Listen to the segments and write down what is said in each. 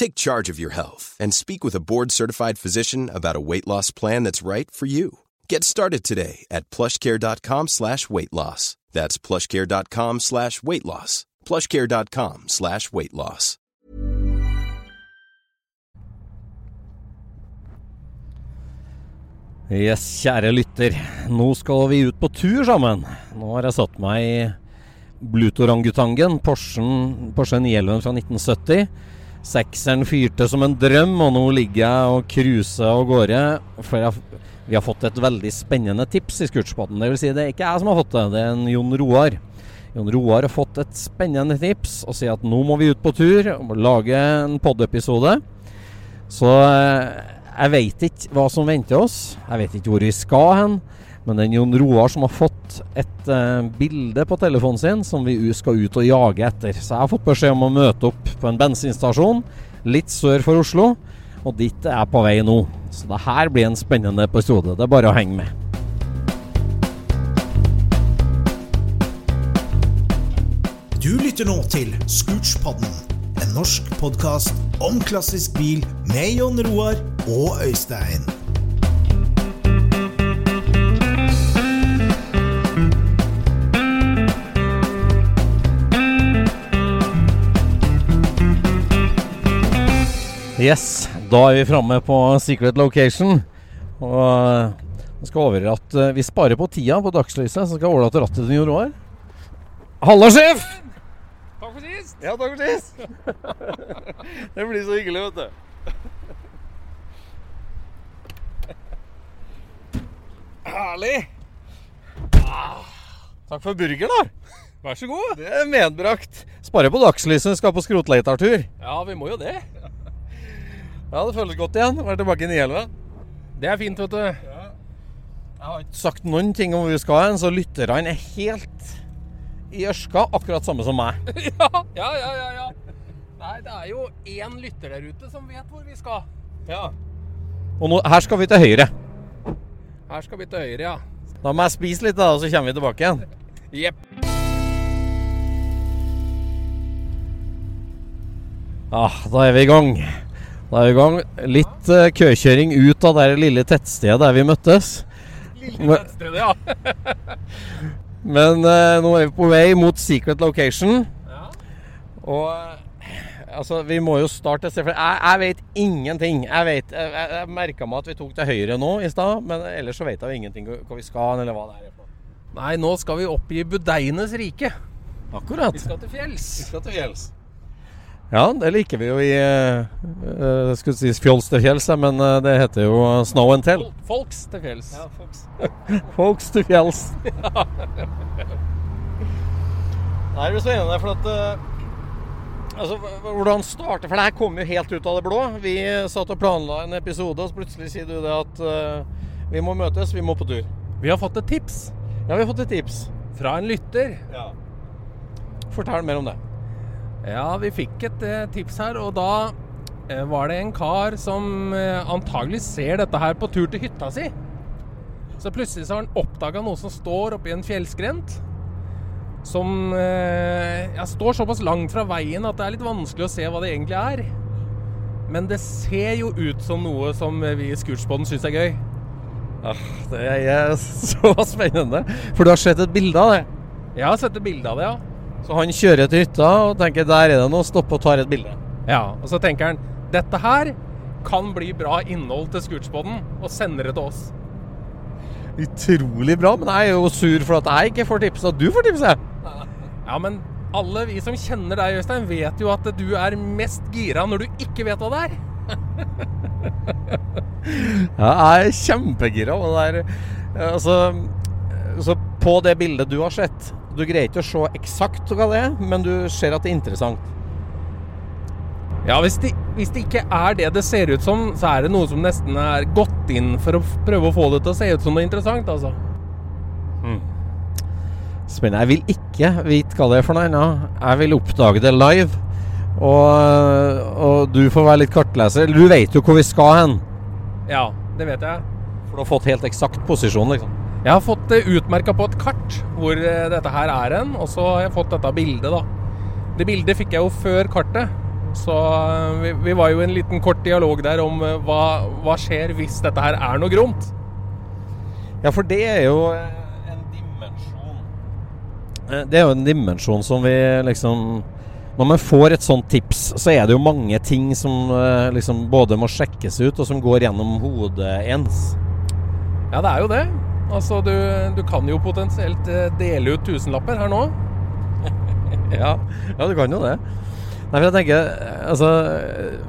Take charge of your health and speak with a board-certified physician about a weight loss plan that's right for you. Get started today at plushcare.com slash weight loss. That's plushcare.com slash weight loss. plushcare.com slash weight loss. Yes, kjære lytter. Nå skal vi ut på tur sammen. Nå har jeg satt meg i Blutorangutangen, Porschen, Porsche 911 fra 1970. Sekseren fyrte som en drøm, og nå ligger jeg og cruiser av gårde. For jeg, vi har fått et veldig spennende tips i Scootspoden. Det vil si, det er ikke jeg som har fått det, det er en Jon Roar. Jon Roar har fått et spennende tips og sier at nå må vi ut på tur og lage en pod-episode. Så eh, jeg vet ikke hva som venter oss. Jeg vet ikke hvor vi skal hen. Men er Jon Roar som har fått et uh, bilde på telefonen sin som vi skal ut og jage etter. Så jeg har fått beskjed om å møte opp på en bensinstasjon litt sør for Oslo. Og dit er jeg på vei nå. Så det her blir en spennende episode. Det er bare å henge med. Du lytter nå til Scootspodden, en norsk podkast om klassisk bil med Jon Roar og Øystein. Yes, da er vi framme på secret location. Og jeg skal over at eh, vi sparer på tida på dagslyset, så skal jeg overlate rattet til Jon Roar. Halla, sjef! Takk for sist! Ja, takk for sist. det blir så hyggelig, vet du. Herlig. Ah, takk for burger, da. Vær så god. Det er medbrakt. Sparer på dagslyset, skal på skrotleitartur. Ja, vi må jo det. Ja, det føles godt igjen. Være tilbake i 911. Det er fint, vet du. Jeg har ikke sagt noen ting om hvor vi skal hen, så lytterne er helt i ørska, akkurat samme som meg. ja, ja, ja, ja, ja. Nei, det er jo én lytter der ute som vet hvor vi skal. Ja. Og nå, her skal vi til høyre. Her skal vi til høyre, ja. Da må jeg spise litt, da, og så kommer vi tilbake igjen. Jepp. Ah, da er vi i gang. Da er vi i gang. Litt uh, køkjøring ut av det lille tettstedet der vi møttes. Lille tettstedet, ja. Men uh, nå er vi på vei mot secret location. ja. Og uh, altså, vi må jo starte et sted. For jeg, jeg vet ingenting. Jeg vet, jeg, jeg, jeg merka meg at vi tok til høyre nå i stad, men ellers så vet jeg jo ingenting hvor vi skal, eller hva det er. Nei, nå skal vi opp i budeienes rike. Akkurat. Vi skal til fjells. Vi skal til fjells. Ja, det liker vi jo i uh, uh, Skulle si fjols til fjells, men uh, det heter jo Snow and Tell. Folks til fjells. Ja, folks. Folks til fjells. Nei, det blir spennende, for at uh, Altså, Hvordan starte? For det her kom jo helt ut av det blå. Vi satt og planla en episode, og så plutselig sier du det at uh, vi må møtes, vi må på tur. Vi har fått et tips Ja, vi har fått et tips. fra en lytter. Fortell mer om det. Ja, vi fikk et eh, tips her, og da eh, var det en kar som eh, antagelig ser dette her på tur til hytta si. Så plutselig så har han oppdaga noe som står oppi en fjellskrent. Som ja, står såpass langt fra veien at det er litt vanskelig å se hva det egentlig er. Men det ser jo ut som noe som vi i Scootspoden syns er gøy. Ah, det er så spennende. For du har sett et bilde av det? Jeg har sett et bilde av det, ja. Så han kjører til hytta og tenker der er det noe, stopper og tar et bilde. Ja, Og så tenker han dette her kan bli bra innhold til Scootspoden, og sender det til oss. Utrolig bra, men jeg er jo sur for at jeg ikke får tips, og du får tipset. Ja, men alle vi som kjenner deg, Øystein, vet jo at du er mest gira når du ikke vet hva det er. Ja, jeg er kjempegira på det der. Altså, så på det bildet du har sett Du greier ikke å se eksakt hva det er, men du ser at det er interessant. Ja, hvis det, hvis det ikke er det det ser ut som, så er det noe som nesten er gått inn for å prøve å få det til å se ut som noe interessant, altså. Spennende. Jeg vil ikke vite hva det er for noe ennå. Jeg vil oppdage det live. Og, og du får være litt kartleser. Du vet jo hvor vi skal hen. Ja, det vet jeg. For du har fått helt eksakt posisjon, liksom. Jeg har fått det utmerka på et kart hvor eh, dette her er hen, og så har jeg fått dette bildet, da. Det bildet fikk jeg jo før kartet. Så eh, vi, vi var jo i en liten kort dialog der om eh, hva, hva skjer hvis dette her er noe gromt. Ja, for det er jo en dimensjon Det er jo en dimensjon som vi liksom Når man får et sånt tips, så er det jo mange ting som liksom både må sjekkes ut, og som går gjennom hodet ens. Ja, det er jo det. Altså, du, du kan jo potensielt eh, dele ut tusenlapper her nå. Ja, ja du kan jo det. Nei, for jeg tenker, altså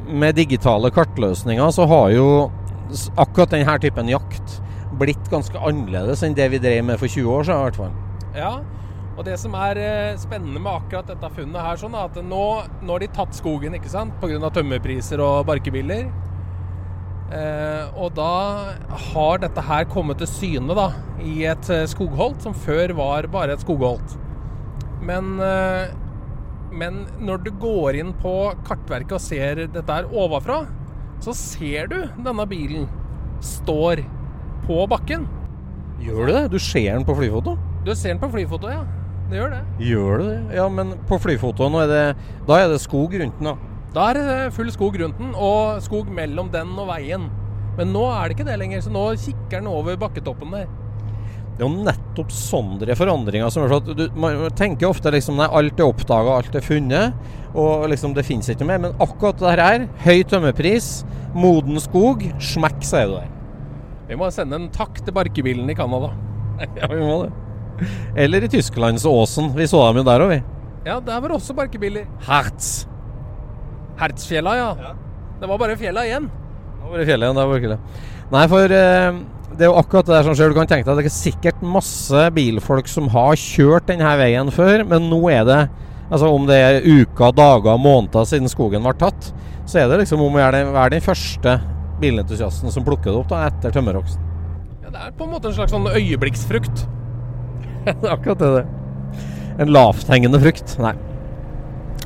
Med digitale kartløsninger så har jo akkurat denne typen jakt blitt ganske annerledes enn det vi drev med for 20 år siden, i hvert fall. Ja, og det som er eh, spennende med akkurat dette funnet her, sånn, er at nå, nå har de tatt skogen, ikke sant, pga. tømmerpriser og barkebiler. Eh, og da har dette her kommet til syne da, i et eh, skogholt som før var bare et skogholt. Men, eh, men når du går inn på kartverket og ser dette her ovenfra, så ser du denne bilen står på bakken. Gjør du det? Du ser den på flyfoto? Du ser den på flyfoto, ja. Det gjør det. Gjør du det? Ja, men på flyfotoen er det, da er det skog rundt den, da. Da er det full skog rundt den, og skog mellom den og veien. Men nå er det ikke det lenger, så nå kikker den over bakketoppen der. Det er jo nettopp sånne forandringer som gjør at du, Man tenker ofte liksom nei, alt er oppdaga, alt er funnet, og liksom det finnes ikke mer. Men akkurat det her, høy tømmerpris, moden skog, smekk, så er du der. Vi må sende en takk til barkebilen i Canada. Ja, vi må det. Eller i Tysklandsåsen. Vi så dem jo der òg, vi. Ja, der var det også barkebiler. Hertz. Hertzfjella, ja. Det var bare fjella igjen. Det var bare fjellet igjen. det var ikke det. Nei, for eh, det er jo akkurat det der som skjer. Du kan tenke deg at det er sikkert masse bilfolk som har kjørt denne veien før, men nå er det Altså om det er uker, dager, måneder siden skogen ble tatt, så er det liksom om å være den første bilentusiasten som plukker det opp da, etter tømmerhogsten. Ja, det er på en måte en slags sånn øyeblikksfrukt. akkurat det. det. En lavthengende frukt. Nei.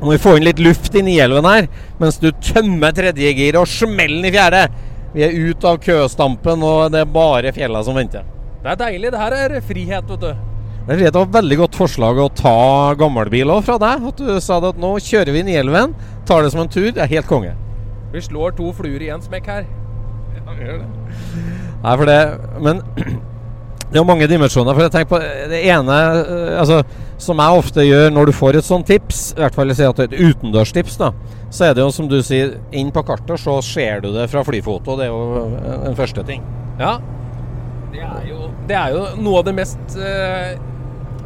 Må vi få inn litt luft inn i elven her, mens du tømmer tredje gir og smeller den i fjerde. Vi er ute av køstampen, og det er bare fjella som venter. Det er deilig. Det her er frihet, vet du. Det er et veldig godt forslag å ta gammelbil òg fra deg. At du sa det at nå kjører vi inn i elven, tar det som en tur. Det er helt konge. Vi slår to fluer i én smekk her. Ja, vi gjør det. Nei, for det Men det er jo mange dimensjoner. For jeg tenker på det ene eh, altså, Som jeg ofte gjør når du får et sånt tips, i hvert fall sier at et utendørstips, da, så er det jo som du sier, inn på kartet så ser du det fra flyfoto. Det er jo eh, en første ting. Ja. Det er jo, det er jo noe av det mest eh,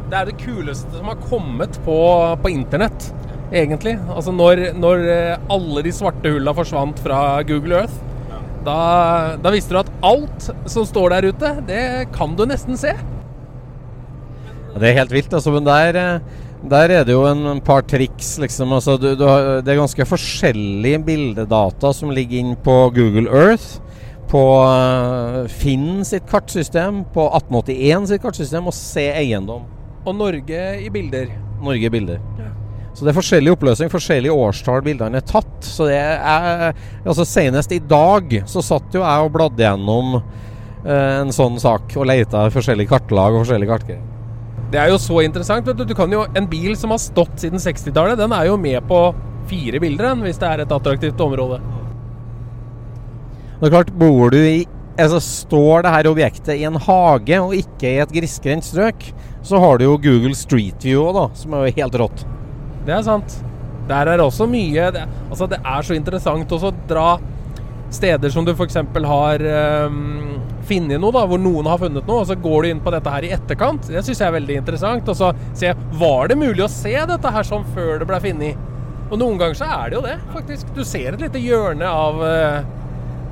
Det er det kuleste som har kommet på, på internett, egentlig. Altså når, når eh, alle de svarte hulla forsvant fra Google Earth, da, da visste du at alt som står der ute, det kan du nesten se. Det er helt vilt, altså. Men der, der er det jo en, en par triks, liksom. Altså, du, du har, det er ganske forskjellige bildedata som ligger inn på Google Earth. På eh, Finn sitt kartsystem, på 1881 sitt kartsystem, og Se eiendom. Og Norge i bilder. Norge i bilder. Så det er forskjellig oppløsning, forskjellige årstall bildene er tatt. Så det er Altså senest i dag så satt jo jeg og bladde gjennom eh, en sånn sak og leita i forskjellige kartlag og forskjellige kartgreier. Det er jo så interessant. Du, du kan jo, En bil som har stått siden 60-tallet, den er jo med på fire bilder enn hvis det er et attraktivt område. Det er klart, bor du i altså Står det her objektet i en hage og ikke i et grisgrendt strøk, så har du jo Google Street View òg, da, som er jo helt rått. Det er sant. Der er også mye det, Altså, det er så interessant også å dra steder som du f.eks. har um, funnet noe, da, hvor noen har funnet noe, og så går du inn på dette her i etterkant. Det syns jeg er veldig interessant. Og så se Var det mulig å se dette her sånn før det ble funnet? Og noen ganger så er det jo det, faktisk. Du ser et lite hjørne av uh,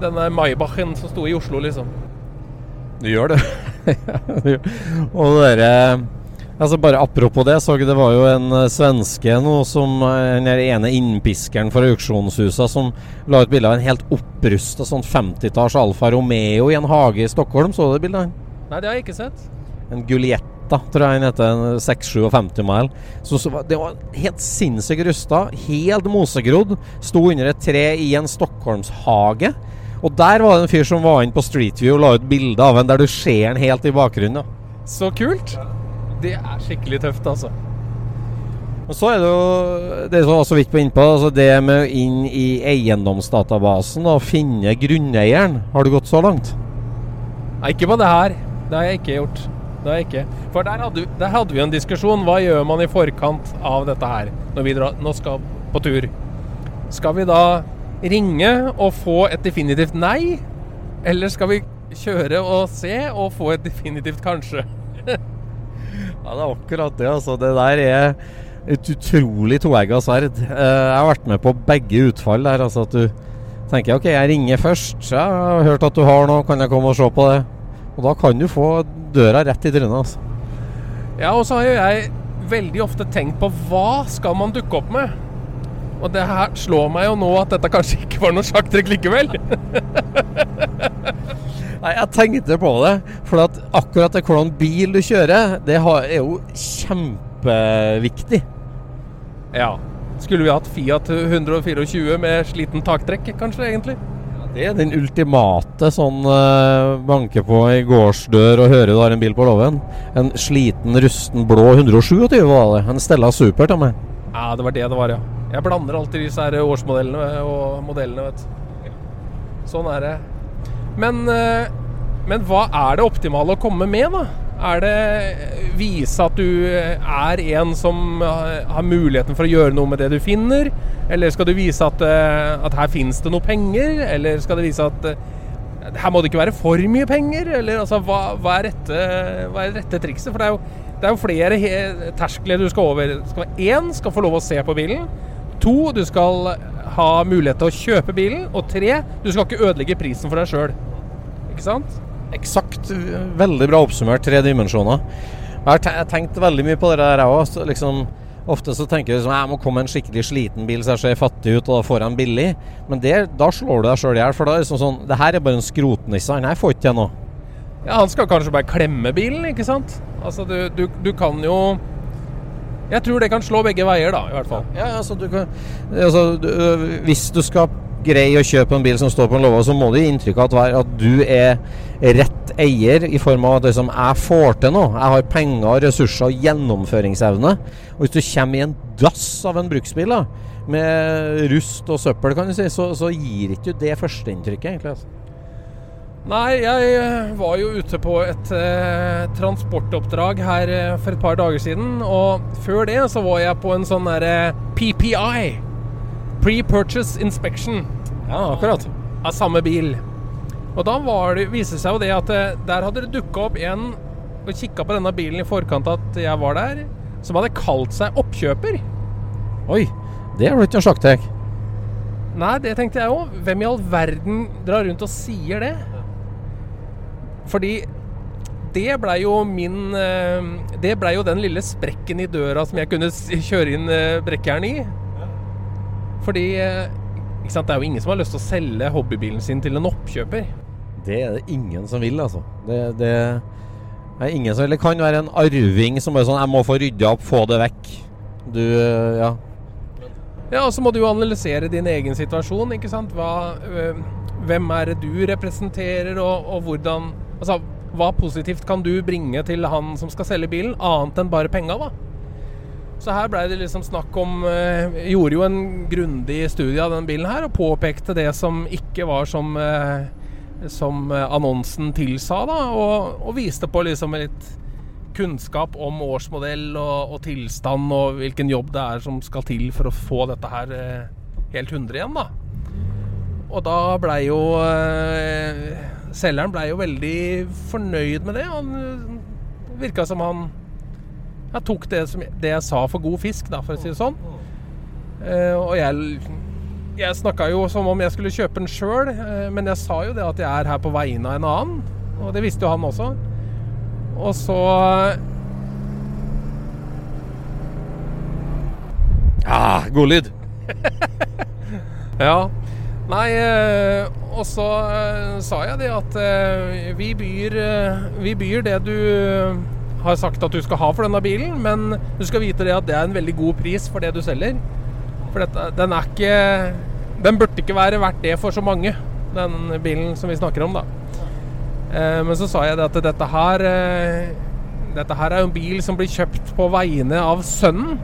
denne Maybachen som sto i Oslo, liksom. Du gjør det. og dere Altså Bare apropos det, så det var jo en uh, svenske nå som uh, den ene innpiskeren fra auksjonshusa som la ut bilde av en helt opprusta sånn 50-talls Alfa Romeo i en hage i Stockholm. Så du det bildet? Nei, det har jeg ikke sett. En Gulietta, tror jeg den heter. 657 mile. Så, så, det var helt sinnssykt rusta. Helt mosegrodd. Sto under et tre i en stockholmshage. Og der var det en fyr som var inne på Street View og la ut bilde av en der du ser den helt i bakgrunnen. Ja. Så kult. Det er skikkelig tøft, altså. Og så er det jo det som var så vidt på innpå, altså det med å inn i eiendomsdatabasen og finne grunneieren. Har du gått så langt? Nei, ikke på det her. Det har jeg ikke gjort. Det har jeg ikke. For der hadde, der hadde vi en diskusjon. Hva gjør man i forkant av dette her, når vi drar, nå skal på tur? Skal vi da ringe og få et definitivt nei? Eller skal vi kjøre og se og få et definitivt kanskje? Ja, det er akkurat det. altså. Det der er et utrolig toegga sverd. Eh, jeg har vært med på begge utfall der. altså at du tenker OK, jeg ringer først. Jeg har hørt at du har noe, kan jeg komme og se på det? Og da kan du få døra rett i trynet. altså. Ja, og så har jo jeg veldig ofte tenkt på hva skal man dukke opp med? Og det her slår meg jo nå at dette kanskje ikke var noe sjakktrekk likevel. Nei, jeg tenkte på det. For at akkurat det hvordan bil du kjører, det er jo kjempeviktig. Ja. Skulle vi hatt Fiat 124 med sliten taktrekk, kanskje, egentlig? Ja, Det er den ultimate sånn uh, banke på i gårdsdør og høre du har en bil på låven. En sliten, rusten blå 127 var det. En Stella Super til meg. Ja, det var det det var, ja. Jeg blander alltid disse her årsmodellene og modellene, vet du. Sånn er det. Men, eh, men hva er det optimale å komme med, da? Er det vise at du er en som har muligheten for å gjøre noe med det du finner? Eller skal du vise at, eh, at her finnes det noe penger? Eller skal det vise at eh, her må det ikke være for mye penger? Eller altså, hva, hva, er, rette, hva er rette trikset? For det er jo, det er jo flere terskler du skal over. Skal Én skal få lov å se på bilen. To, du skal ha mulighet til å kjøpe bilen. Og tre, du skal ikke ødelegge prisen for deg sjøl. Ikke sant? Eksakt. Veldig bra oppsummert. Tre dimensjoner. Jeg har tenkt veldig mye på det der, jeg òg. Liksom, ofte så tenker jeg liksom, jeg må komme en skikkelig sliten bil så jeg ser fattig ut, og da får jeg en billig. Men det, da slår du deg sjøl i hjel. For da er det liksom sånn Det her er bare en skrotnisse. Han her får ikke til noe. Ja, han skal kanskje bare klemme bilen, ikke sant? Altså, du, du, du kan jo jeg tror det kan slå begge veier, da, i hvert fall. Ja, altså, du kan, altså du, Hvis du skal greie å kjøpe en bil som står på en låve, så må det gi inntrykk av at, du er rett eier, i form av at liksom, jeg får til noe. Jeg har penger, ressurser og gjennomføringsevne. Og hvis du kommer i en dass av en bruksbil da, med rust og søppel, kan du si, så, så gir ikke du det førsteinntrykket, egentlig. altså. Nei, jeg var jo ute på et eh, transportoppdrag her eh, for et par dager siden. Og før det så var jeg på en sånn derre eh, PPI. Pre-Purchase Inspection. Ja, akkurat. Av samme bil. Og da var det, viste det seg jo det at eh, der hadde det dukka opp en og kikka på denne bilen i forkant at jeg var der, som hadde kalt seg oppkjøper. Oi, det er vel ikke noe sjakktrekk? Nei, det tenkte jeg òg. Hvem i all verden drar rundt og sier det? Fordi det blei jo min eh, Det blei jo den lille sprekken i døra som jeg kunne kjøre inn eh, brekkjern i. Fordi ikke sant, det er jo ingen som har lyst til å selge hobbybilen sin til en oppkjøper. Det er det ingen som vil, altså. Det, det er ingen som vil. Det kan være en arving som bare sånn 'Jeg må få rydda opp, få det vekk'. Du, ja. Ja, og så må du jo analysere din egen situasjon, ikke sant. Hva, hvem er det du representerer, og, og hvordan Altså, hva positivt kan du bringe til han som skal selge bilen, annet enn bare penga, da? Så her blei det liksom snakk om eh, Gjorde jo en grundig studie av den bilen her, og påpekte det som ikke var som eh, som annonsen tilsa, da, og, og viste på liksom litt kunnskap om årsmodell og, og, tilstand og hvilken jobb det er som skal til for å få dette her eh, helt 100 igjen, da. Og da blei jo eh, Selgeren blei jo veldig fornøyd med det. Han eh, virka som han jeg tok det, som, det jeg sa for god fisk, da, for å si det sånn. Eh, og jeg, jeg snakka jo som om jeg skulle kjøpe den sjøl, eh, men jeg sa jo det at jeg er her på vegne av en annen. Og det visste jo han også. Og så Ja, god lyd. ja. Nei, eh, og så eh, sa jeg det at eh, vi byr, vi byr det du har sagt at du skal ha for denne bilen, men du skal vite det at det er en veldig god pris for det du selger. For dette, den er ikke Den burde ikke være verdt det for så mange, den bilen som vi snakker om, da. Men så sa jeg det at dette her Dette her er en bil som blir kjøpt på vegne av sønnen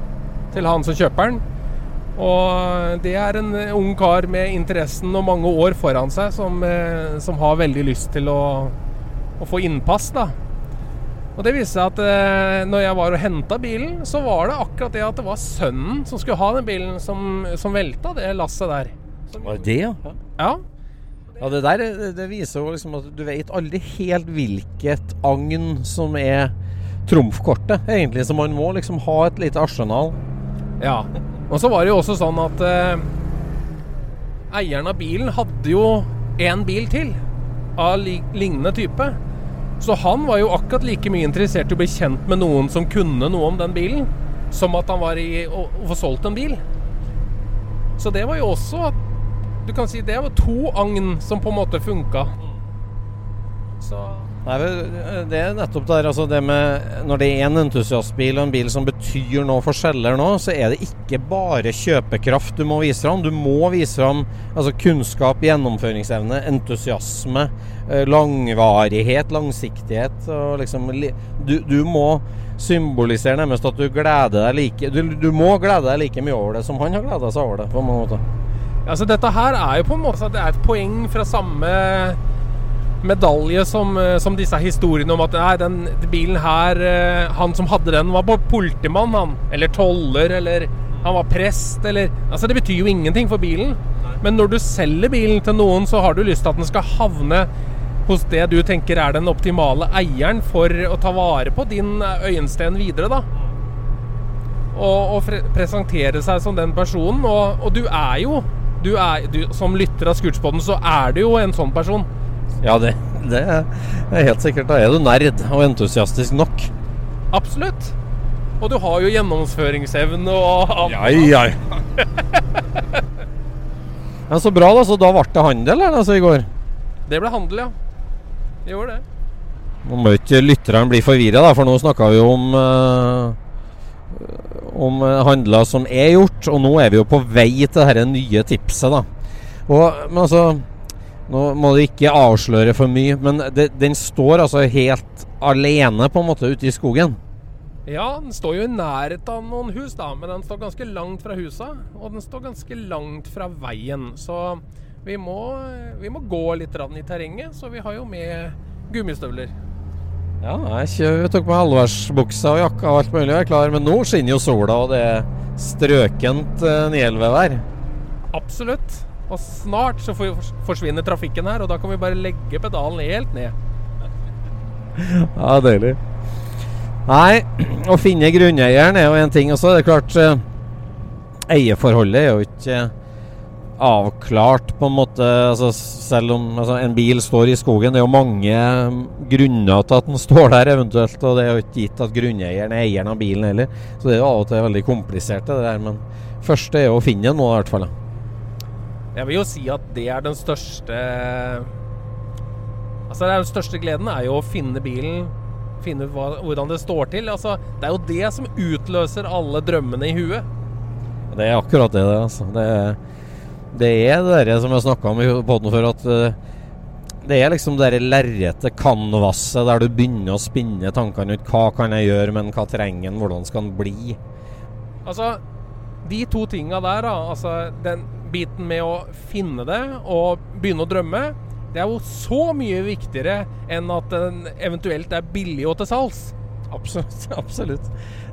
til han som kjøper den. Og det er en ung kar med interessen og mange år foran seg som, eh, som har veldig lyst til å, å, få innpass, da. Og det viste seg at eh, når jeg var og henta bilen, så var det akkurat det at det var sønnen som skulle ha den bilen, som, som velta det lasset der. Var det det, ja? Ja. Ja, det der det viser jo liksom at du vet aldri helt hvilket agn som er trumfkortet, egentlig. Så man må liksom ha et lite arsenal. Ja. Og så var det jo også sånn at eh, eieren av bilen hadde jo én bil til av lignende type. Så han var jo akkurat like mye interessert i å bli kjent med noen som kunne noe om den bilen, som at han var i å, å få solgt en bil. Så det var jo også Du kan si det var to agn som på en måte funka. Så Nei, Det er nettopp der, altså det med Når det er en entusiastbil og en bil som betyr noe for selger nå, så er det ikke bare kjøpekraft du må vise fram. Du må vise fram altså kunnskap, gjennomføringsevne, entusiasme, eh, langvarighet, langsiktighet. Og liksom, du, du må symbolisere nærmest at du gleder deg like du, du, må glede deg like mye over det som han har gleda seg over det. på en måte. Altså, dette her er jo på en måte at det er et poeng fra samme medalje som, eh, som, disse historiene om at nei, den bilen her eh, Han som hadde den, var politimann, han. Eller toller, eller han var prest, eller Altså, det betyr jo ingenting for bilen. Men når du selger bilen til noen, så har du lyst til at den skal havne hos det du tenker er den optimale eieren for å ta vare på din øyensten videre, da. Og, og presentere seg som den personen. Og, og du er jo du er, du, Som lytter av Scootspoden, så er du jo en sånn person. Ja, det, det er helt sikkert. Da er du nerd og entusiastisk nok. Absolutt. Og du har jo gjennomføringsevne og alt. Ja, ja. ja, så bra, da. Så da ble det handel altså, i går? Det ble handel, ja. Det gjorde det. Nå må ikke lytterne bli forvirra, for nå snakka vi om eh, om handler som er gjort, og nå er vi jo på vei til dette nye tipset. da. Og, men altså nå må du ikke avsløre for mye, men det, den står altså helt alene på en måte ute i skogen? Ja, den står jo i nærheten av noen hus, da, men den står ganske langt fra husa. Og den står ganske langt fra veien. Så vi må, vi må gå litt i terrenget, så vi har jo med gummistøvler. Ja, jeg tok på halvværsbuksa og jakka og alt mulig og er klar, men nå skinner jo sola, og det er strøkent uh, nielvevær. Absolutt. Og snart så forsvinner trafikken her, og da kan vi bare legge pedalen helt ned. Ja, deilig. Nei, å finne grunneieren er jo en ting. også. Det er klart eh, Eierforholdet er jo ikke avklart, på en måte. Altså, selv om altså, en bil står i skogen. Det er jo mange grunner til at den står der, eventuelt. Og det er jo ikke gitt at grunneieren er eieren av bilen heller. Så det er jo av og til veldig komplisert, det der. Men første er jo å finne nå, i hvert fall. Jeg vil jo si at det er den største Altså Den største gleden er jo å finne bilen, finne hva, hvordan det står til. Altså, det er jo det som utløser alle drømmene i huet. Det er akkurat det, det. Altså. Det, det er det som jeg snakka om i poden før, at uh, det er liksom det lerretet, kanvaset, der du begynner å spinne tankene ut. Hva kan jeg gjøre, men hva trenger en, hvordan skal den bli? Altså, de to tinga der, da, altså den biten med å finne det og begynne å drømme, det er jo så mye viktigere enn at den eventuelt er billig og til salgs. Absolutt. absolutt.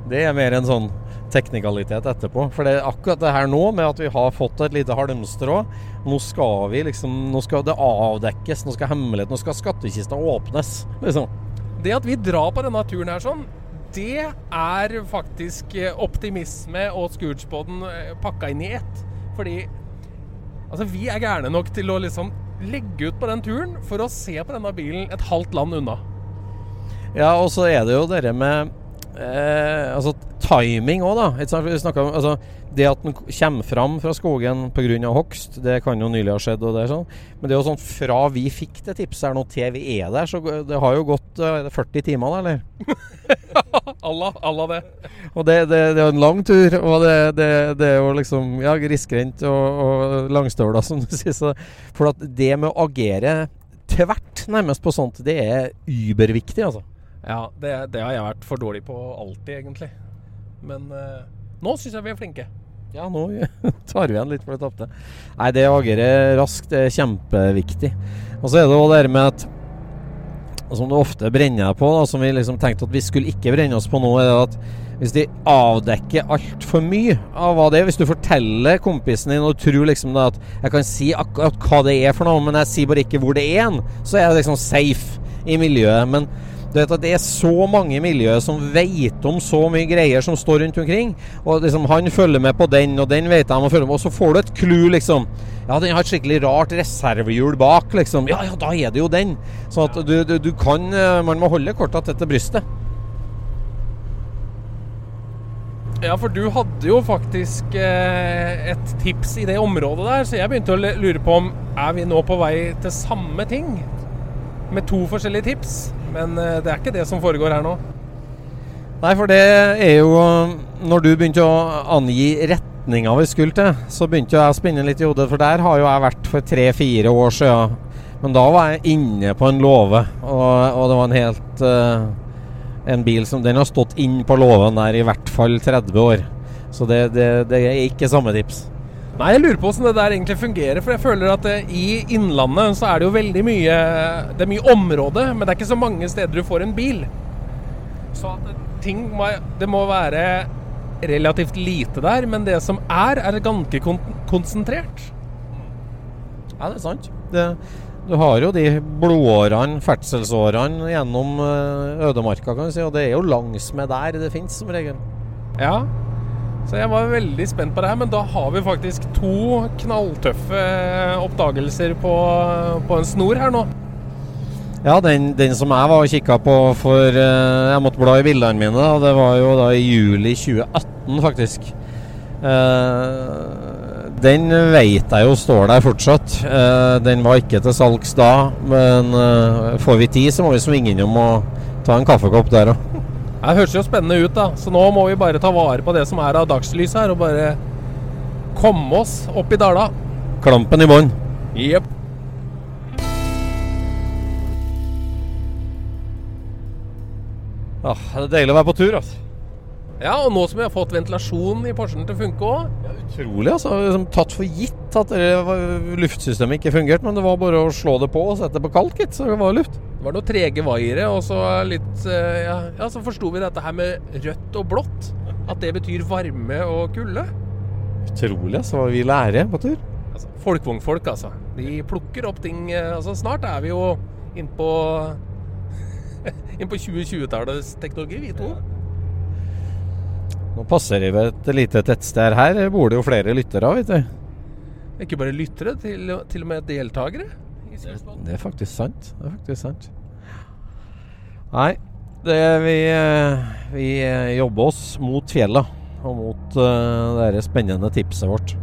Det er mer en sånn teknikalitet etterpå. For det er akkurat det her nå, med at vi har fått et lite halmstrå. Nå skal vi liksom Nå skal det avdekkes, nå skal hemmeligheten, nå skal skattkista åpnes. Liksom. Det at vi drar på denne turen her sånn, det er faktisk optimisme og Scootsboden eh, pakka inn i ett. Fordi altså, vi er gærne nok til å liksom legge ut på den turen for å se på denne bilen et halvt land unna. Ja, og så er det jo dere med eh, altså timing òg, da. Om, altså, det at den kommer fram fra skogen pga. hogst, det kan jo nylig ha skjedd. Og det er sånn. Men det er jo sånn fra vi fikk det tipset her nå til vi er der, så det har jo gått er 40 timer, da, eller? Allah, Allah det. Og det, det, det, er en lang tur, og det, det er jo liksom ja, grisgrendt og, og langstøvler, som du sier. Så, for at det med å agere tvert nærmest på sånt, det er überviktig, altså. Ja, det, det, har jeg vært for dårlig på alltid, egentlig. Men uh, nå syns jeg vi er flinke. Ja, nå tar vi igjen litt for det tapte. Nei, det å agere raskt det er kjempeviktig. Og så er det òg det med at Som det ofte brenner på, da, som vi liksom tenkte at vi skulle ikke brenne oss på nå, er det at hvis de avdekker altfor mye av hva det er Hvis du forteller kompisen din og tror liksom at jeg kan si akkurat hva det er for noe, men jeg sier bare ikke hvor det er en, så er jeg liksom safe i miljøet. Men du vet at Det er så mange miljøer som vet om så mye greier som står rundt omkring. Og liksom Han følger med på den, og den vet han, og, følger med, og så får du et clou, liksom. Ja, den har et skikkelig rart reservehjul bak, liksom. Ja, ja, da er det jo den. Så at du, du, du kan eh, Man må holde korta tett til brystet. Ja, for du hadde jo faktisk eh, et tips i det området der, så jeg begynte å lure på om er vi nå på vei til samme ting? Med to forskjellige tips? Men eh, det er ikke det som foregår her nå. Nei, for det er jo Når du begynte å angi retninga vi skulle til, så begynte jeg å spinne litt i hodet, for der har jo jeg vært for tre-fire år siden. Men da var jeg inne på en låve, og, og, det var en helt uh, En bil som Den har stått inn på låven der i hvert fall 30 år. Så det, det, det er ikke samme tips. Nei, jeg lurer på hvordan det der egentlig fungerer. For jeg føler at det, eh, i Innlandet så er det jo veldig mye Det er mye område, men det er ikke så mange steder du får en bil. Så at ting må, Det må være relativt lite der, men det som er, er ganske kon konsentrert. Ja, det er sant. Det, du har jo de blodårene, ferdselsårene gjennom eh, ødemarka, kan du si. Og det er jo langsmed der det finnes, som regel. Ja, så jeg var veldig spent på det her, men da har vi faktisk to knalltøffe oppdagelser på, på en snor her nå. Ja, den, den som jeg var og kikka på for uh, Jeg måtte bla i bildene mine. og Det var jo da i juli 2018, faktisk. Uh, den veit jeg jo står der fortsatt. Den var ikke til salgs da, men får vi tid, så må vi svinge innom og ta en kaffekopp der òg. Det høres jo spennende ut, da. Så nå må vi bare ta vare på det som er av dagslys her, og bare komme oss opp i dala. Klampen i bånn. Jepp. Ah, det er deilig å være på tur, altså. Ja, og nå som vi har fått ventilasjonen i Porschen til å funke òg ja, Utrolig, altså. Liksom, tatt for gitt at luftsystemet ikke fungerte, men det var bare å slå det på og sette det på kaldt, gitt, så det var luft. Det var noen trege vaiere, og så litt eh, Ja, ja så forsto vi dette her med rødt og blått. At det betyr varme og kulde. Utrolig, altså. Hva vi lærer på tur. Altså, Folkvognfolk, altså. De plukker opp ting eh, altså Snart er vi jo innpå inn på 2020-tallets teknologi, vi to. Nå passer vi et lite tettsted her. Bor det jo flere lyttere, vet du. Ikke bare lyttere, til, til og med deltakere. Det, det, er faktisk sant. Det er faktisk sant. Nei, det vi, vi jobber oss mot fjellet og mot uh, det spennende tipset vårt.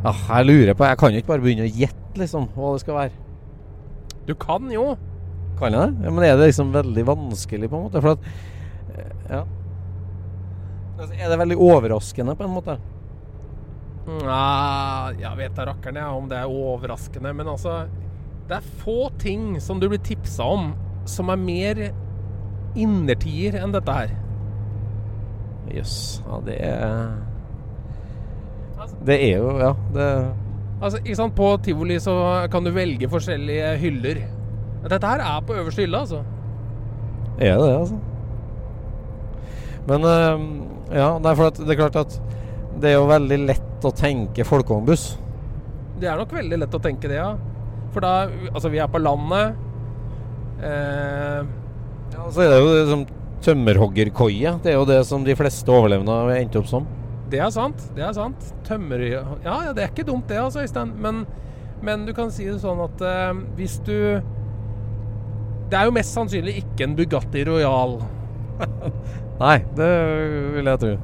Ja, jeg lurer på Jeg kan jo ikke bare begynne å gjette liksom hva det skal være. Du kan jo. Kan jeg det? Ja, men er det liksom veldig vanskelig, på en måte? For at Ja. Altså, er det veldig overraskende, på en måte? Nja, jeg vet da rakkeren jeg om det er overraskende, men altså Det er få ting som du blir tipsa om som er mer innertier enn dette her. Jøss. Ja, det er Det er jo Ja, det Altså, ikke sant, På tivoli så kan du velge forskjellige hyller. Dette her er på øverste hylle, altså. er det det, altså. Men eh, Ja, det er, for at, det er klart at det er jo veldig lett å tenke folkevognbuss. Det er nok veldig lett å tenke det, ja. For da Altså, vi er på landet. Eh, Ja, så er det jo liksom tømmerhoggerkoie. Det er jo det som de fleste overlevende har endt opp som. det er sant. Det er sant. Tømmer... Ja, ja, det er ikke dumt det, altså, Øystein. Men, men du kan si det sånn at eh, hvis du Det er jo mest sannsynlig ikke en Bugatti Royal. Nei, det vil jeg tro.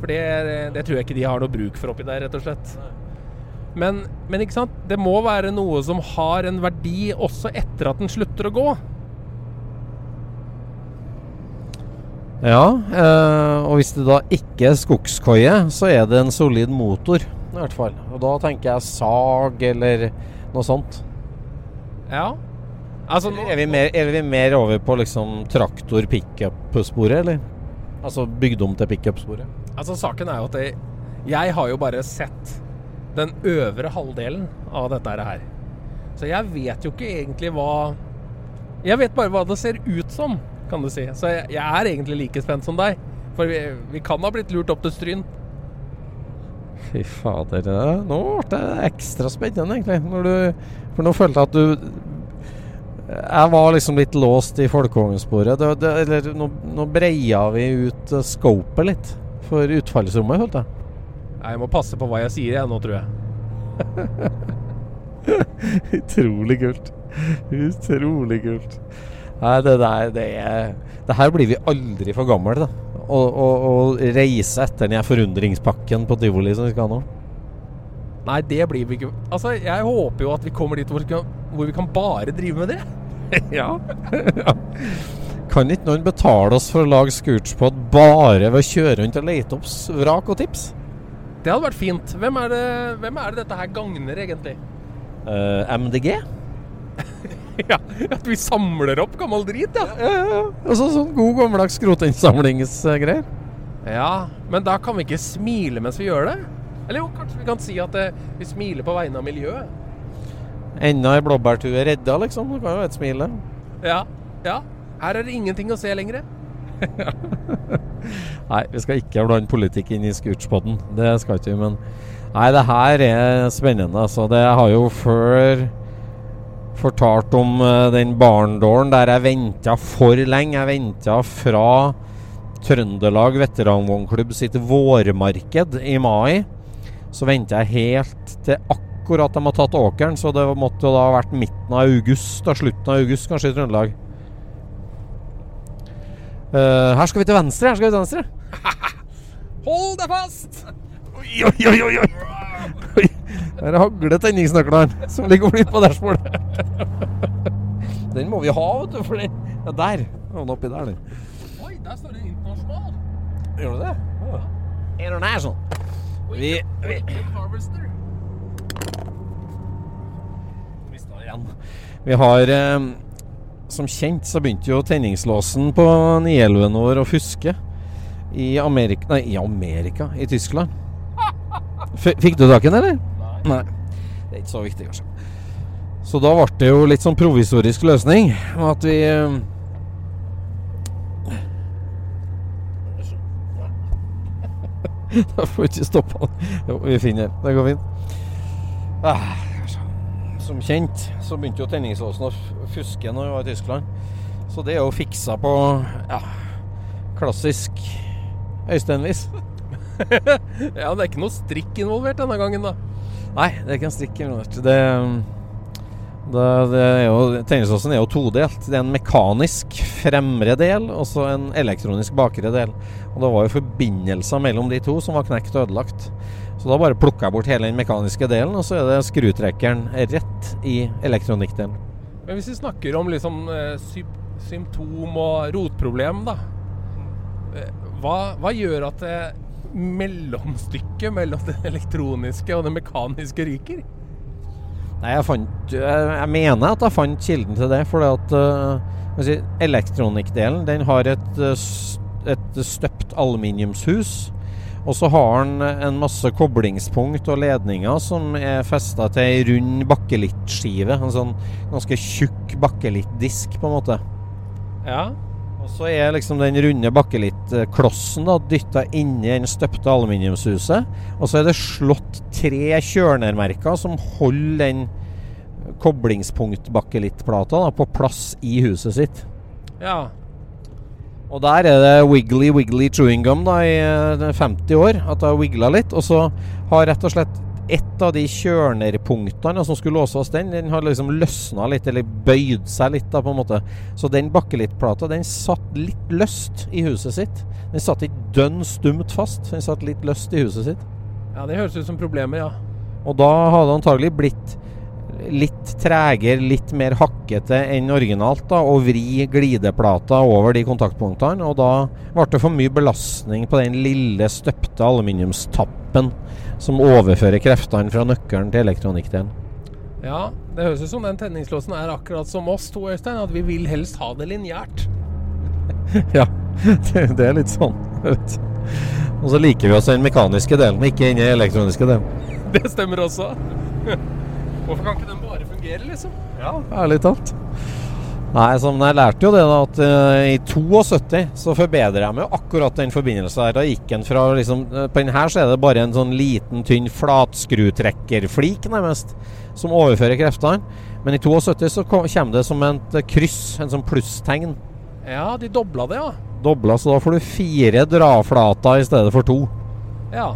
For det, det tror jeg ikke de har noe bruk for oppi der, rett og slett. Men, men ikke sant? det må være noe som har en verdi også etter at den slutter å gå. Ja, eh, og hvis det da ikke er skogskoie, så er det en solid motor, i hvert fall. Og da tenker jeg sag eller noe sånt. Ja. Altså, nå, er vi mer, er vi mer over på liksom traktor-pickup-sporet, eller? Altså bygd om til pickup-sporet? altså saken er jo at jeg, jeg har jo bare sett den øvre halvdelen av dette her. Så jeg vet jo ikke egentlig hva Jeg vet bare hva det ser ut som, kan du si. Så jeg, jeg er egentlig like spent som deg. For vi, vi kan ha blitt lurt opp til Stryn. Fy fader. det- Nå ble det ekstra spennende, egentlig. Når du, for nå følte jeg at du Jeg var liksom litt låst i folkevognsporet. Eller nå, nå breia vi ut uh, scopet litt for utfallsrommet, følte jeg. Jeg må passe på hva jeg sier jeg nå, tror jeg. Utrolig kult. Utrolig kult. Nei, det der det er Det her blir vi aldri for gamle. Å å- å reise etter den forundringspakken på tivoli som vi skal ha nå. Nei, det blir vi ikke. Altså, jeg håper jo at vi kommer dit hvor vi kan, hvor vi kan bare drive med det. Ja. Kan ikke noen betale oss for å lage Scootspod bare ved å kjøre rundt og lete opp vrak og tips? Det hadde vært fint. Hvem er det, hvem er det dette her gagner, egentlig? Uh, MDG? ja, At vi samler opp gammel drit, ja. Ja, ja, ja. Altså sånn god gammeldags skrotinnsamlingsgreier. Ja, men da kan vi ikke smile mens vi gjør det? Eller jo, kanskje vi kan si at eh, vi smiler på vegne av miljøet? Enda ei blåbærtue redda, liksom. Du kan jo et smil. Ja. Ja. Her er det ingenting å se lenger. Nei, vi skal ikke blande politikk inn i Scootspoden. Det skal ikke vi, men Nei, det her er spennende, altså. Det har jo før fortalt om uh, den barndåren der jeg venta for lenge. Jeg venta fra Trøndelag veteranvognklubb sitt vårmarked i mai. Så venta jeg helt til akkurat de har tatt åkeren, så det måtte jo da ha vært midten av august, da slutten av august kanskje i Trøndelag. Uh, her skal vi til venstre. Her skal vi til venstre. Hold deg fast! Oi, oi, oi, oi, oi. Der hagler tenningsnøklene som ligger og flyter på dashbordet. Den må vi ha, vet du. For den Ja, der. Havna oppi der, den. Oi, der står det internasjonal. Gjør du det? Ja. International. Vi, vi Harvester. Mista det igjen. Vi har eh, Som kjent så begynte jo tenningslåsen på Nielven vår å fuske. I Amerika Nei, i Amerika. I Tyskland. F fikk du tak i den, eller? Nei. Det er ikke så viktig, kanskje. Så da ble det jo litt sånn provisorisk løsning. At vi eh, Da får vi ikke stoppa den. Jo, vi finner den. Det går fint. Ah, som kjent så begynte jo tenningslåsen å fuske når vi var i Tyskland. Så det er jo fiksa på ja, klassisk Øystein-vis. Ja, det er ikke noe strikk involvert denne gangen, da. Nei, det er ikke en strikk involvert. Det, det, det er jo, tennislåsen er jo todelt. Det er en mekanisk fremre del og så en elektronisk bakre del. Og det var jo forbindelser mellom de to som var knekt og ødelagt. Så da bare plukker jeg bort hele den mekaniske delen, og så er det skrutrekkeren rett i elektronikkdelen. Men hvis vi snakker om liksom eh, sy symptom og rotproblem, da. eh, Hva, hva gjør at det mellomstykket mellom det elektroniske og det mekaniske ryker? Nei, jeg fant Jeg, mener at jeg fant kilden til det. For uh, elektronikkdelen den har et, et støpt aluminiumshus. Og så har den en masse koblingspunkt og ledninger som er festa til ei rund bakkelittskive. En sånn ganske tjukk bakkelittdisk, på en måte. Ja. Og så er liksom den runde bakkelittklossen dytta inni den støpte aluminiumshuset. Og så er det slått tre kjørnermerker som holder den koblingspunktbakkelittplata på plass i huset sitt. Ja. Og der er det wiggly wiggly chewing gum da i eh, 50 år. At det har wigla litt. Og så har rett og slett et av de kjørnerpunktene som skulle låse oss den, den har liksom løsna litt, eller bøyd seg litt, da på en måte. Så den bakkelittplata, den satt litt løst i huset sitt. Den satt ikke dønn stumt fast, den satt litt løst i huset sitt. ja, det høres ut som problemer, ja. Og da hadde det antagelig blitt litt tregere, litt mer hakkete enn originalt, da, å vri glideplata over de kontaktpunktene. Og da ble det for mye belastning på den lille støpte aluminiumstappen som overfører kreftene fra nøkkelen til elektronikkdelen. Ja, Det høres ut som den tenningslåsen er akkurat som oss to, Øystein. At vi vil helst ha det lineært. ja, det, det er litt sånn. vet. Og så liker vi også den mekaniske delen, ikke den elektroniske delen. Det stemmer også. Hvorfor kan ikke den bare fungere, liksom? Ja, ærlig talt. Nei, så, men jeg lærte jo det da at uh, i 72 så forbedrer jeg meg akkurat den forbindelsen her. Da gikk den fra liksom eh, På den her så er det bare en sånn liten, tynn flatskrutrekkerflik, nærmest, som overfører kreftene. Men i 72 så kom, kommer det som et eh, kryss, en sånn plusstegn. Ja, de dobla det, ja. Dobla, så da får du fire draflater i stedet for to. Ja.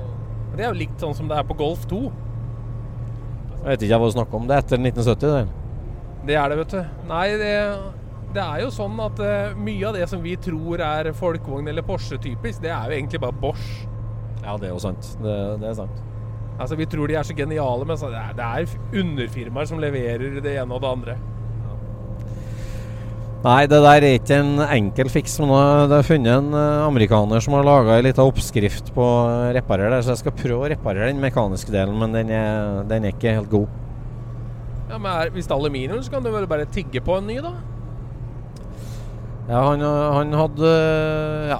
Det er jo likt sånn som det er på Golf 2. Jeg vet ikke hva du snakker om. Det er etter 1970, det. Det er det, vet du. Nei, det, det er jo sånn at uh, mye av det som vi tror er folkevogn eller Porsche-typisk, det er jo egentlig bare Bosch. Ja, det er jo sant. Det, det er sant. Altså, Vi tror de er så geniale, men det er, det er underfirmaer som leverer det ene og det andre. Nei, det der er ikke en enkel fiks. Men nå er funnet en eh, amerikaner som har laga ei lita oppskrift på å reparere det. Så jeg skal prøve å reparere den mekaniske delen, men den er, den er ikke helt god. Ja, men er, Hvis det er aluminium, så kan du vel bare tigge på en ny, da? Ja, han, han hadde Ja,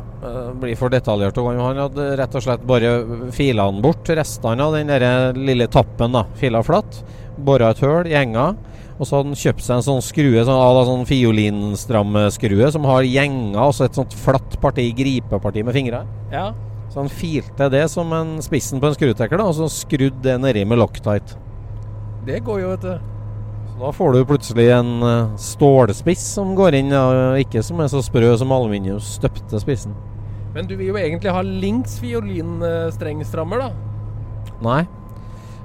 blir for detaljert. Han hadde rett og slett bare fila den bort. Restene av den der lille tappen, da. Fila flatt. Bora et høl i enga. Og så hadde han kjøpt seg en sånn skrue, sånn, sånn fiolinstrammeskrue, som har gjenger, og så et sånt flatt parti, gripeparti med fingre. Ja. Så han filte det som en spissen på en skrutekker, da, og så skrudde det nedi med Loctite. Det går jo, vet du. Da får du plutselig en eh, stålspiss som går inn, og ikke som er så sprø som aluminiums støpte spissen. Men du vil jo egentlig ha Links fiolinstrengstrammer, da. Nei.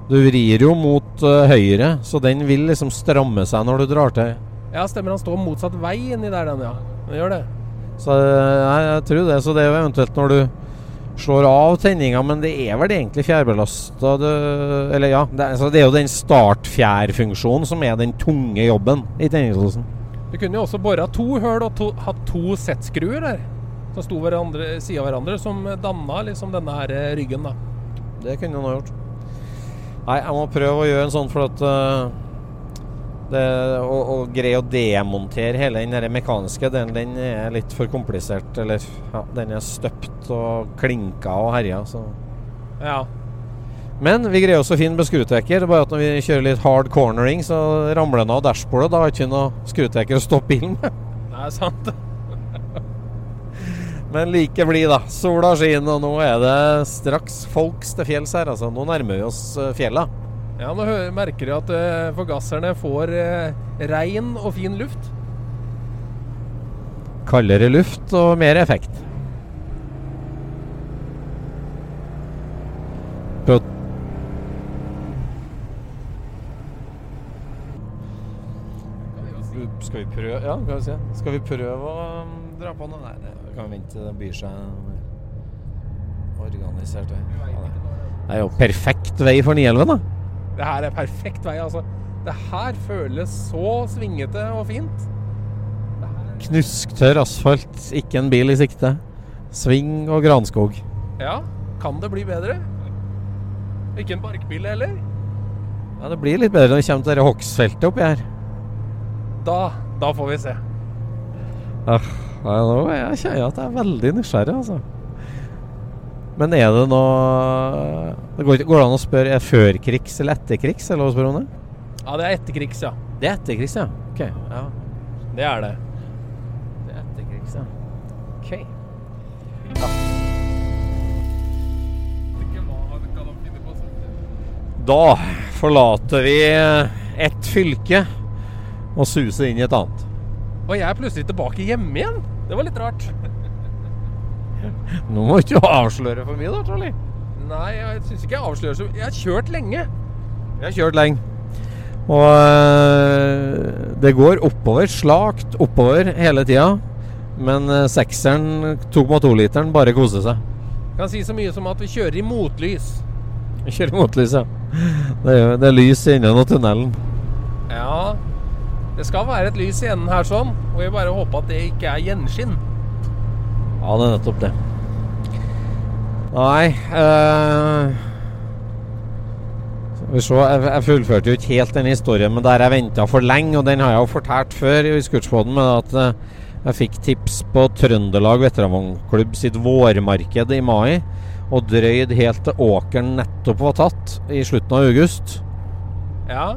Du vrir jo mot uh, høyre, så den vil liksom stramme seg når du drar til. Ja, stemmer. Han står motsatt vei inni der, den, ja. Den gjør det. Så jeg, jeg tror det. Så det er jo eventuelt når du slår av tenninga, men det er vel egentlig fjærbelasta Eller ja, det er, så det er jo den startfjærfunksjonen som er den tunge jobben i tenningslåsen. Du kunne jo også bora to høl og to, hatt to settskruer der. Som sto hverandre, siden av hverandre, som danna liksom denne her eh, ryggen, da. Det kunne han ha gjort. Nei, jeg må prøve å gjøre en sånn for at eh, det, og, å greie å demontere hele den mekaniske delen, den er litt for komplisert. Eller ja, den er støpt og klinka og herja. Så. Ja. Men vi greier også å finne med skrutrekker. Bare at når vi kjører litt hard cornering, så ramler den av dashbordet. Da har vi ikke noe skrutrekker å stoppe bilen med. Det er sant. Men like blid, da. Sola skinner, og nå er det straks folks til fjells her. Altså, nå nærmer vi oss eh, fjella. Ja, nå merker jeg at eh, forgasserne får uh, rein og fin luft. Kaldere luft og mer effekt. Prøv Skal vi prøve Ja, skal vi se. Skal vi prøve å um, dra på noe? Nei, det kan vi vente. Det byr seg organisert vei. Ja, det- det er jo perfekt vei for 911, da. Det her er perfekt vei, altså. Det her føles så svingete og fint. Knusktørr asfalt, ikke en bil i sikte. Sving og granskog. Ja. kan det bli bedre. Ikke en barkbil heller. Ja, Det blir litt bedre når vi kommer til dette hogstfeltet oppi her. Da, da får vi se. Ah, nå jeg kjenner jeg at jeg er veldig nysgjerrig, altså. Men er det noe det går, går det an å spørre er førkrigs eller etterkrigs? Eller hva spør om det? Ja, det er etterkrigs, ja. Det er etterkrigs, ja. Ok. Ja. Det er det. Det er etterkrigs, ja. Ok. Da forlater vi ett fylke og suser inn i et annet. Og jeg er plutselig tilbake hjemme igjen. Det var litt rart. Nå må ikke du avsløre for mye, da, Charlie. Nei, jeg syns ikke jeg avslører så Jeg har kjørt lenge. Jeg har kjørt lenge. Og øh, det går oppover, slakt oppover hele tida. Men øh, sekseren, 2,2-literen, bare koser seg. Jeg Kan si så mye som at vi kjører i motlys. Vi kjører i motlys, ja. Det er, det er lys i enden av tunnelen. Ja, det skal være et lys i enden her sånn. Og vi bare håper at det ikke er gjenskinn. Ja, det er nettopp det. Nei øh, vi se, jeg, fullførte jo ikke helt den historien, men der jeg venta for lenge, og den har jeg jo fortalt før i Scootspoden, med at øh, jeg fikk tips på Trøndelag veteranvognklubb sitt vårmarked i mai, og drøyd helt til åkeren nettopp var tatt, i slutten av august. Ja,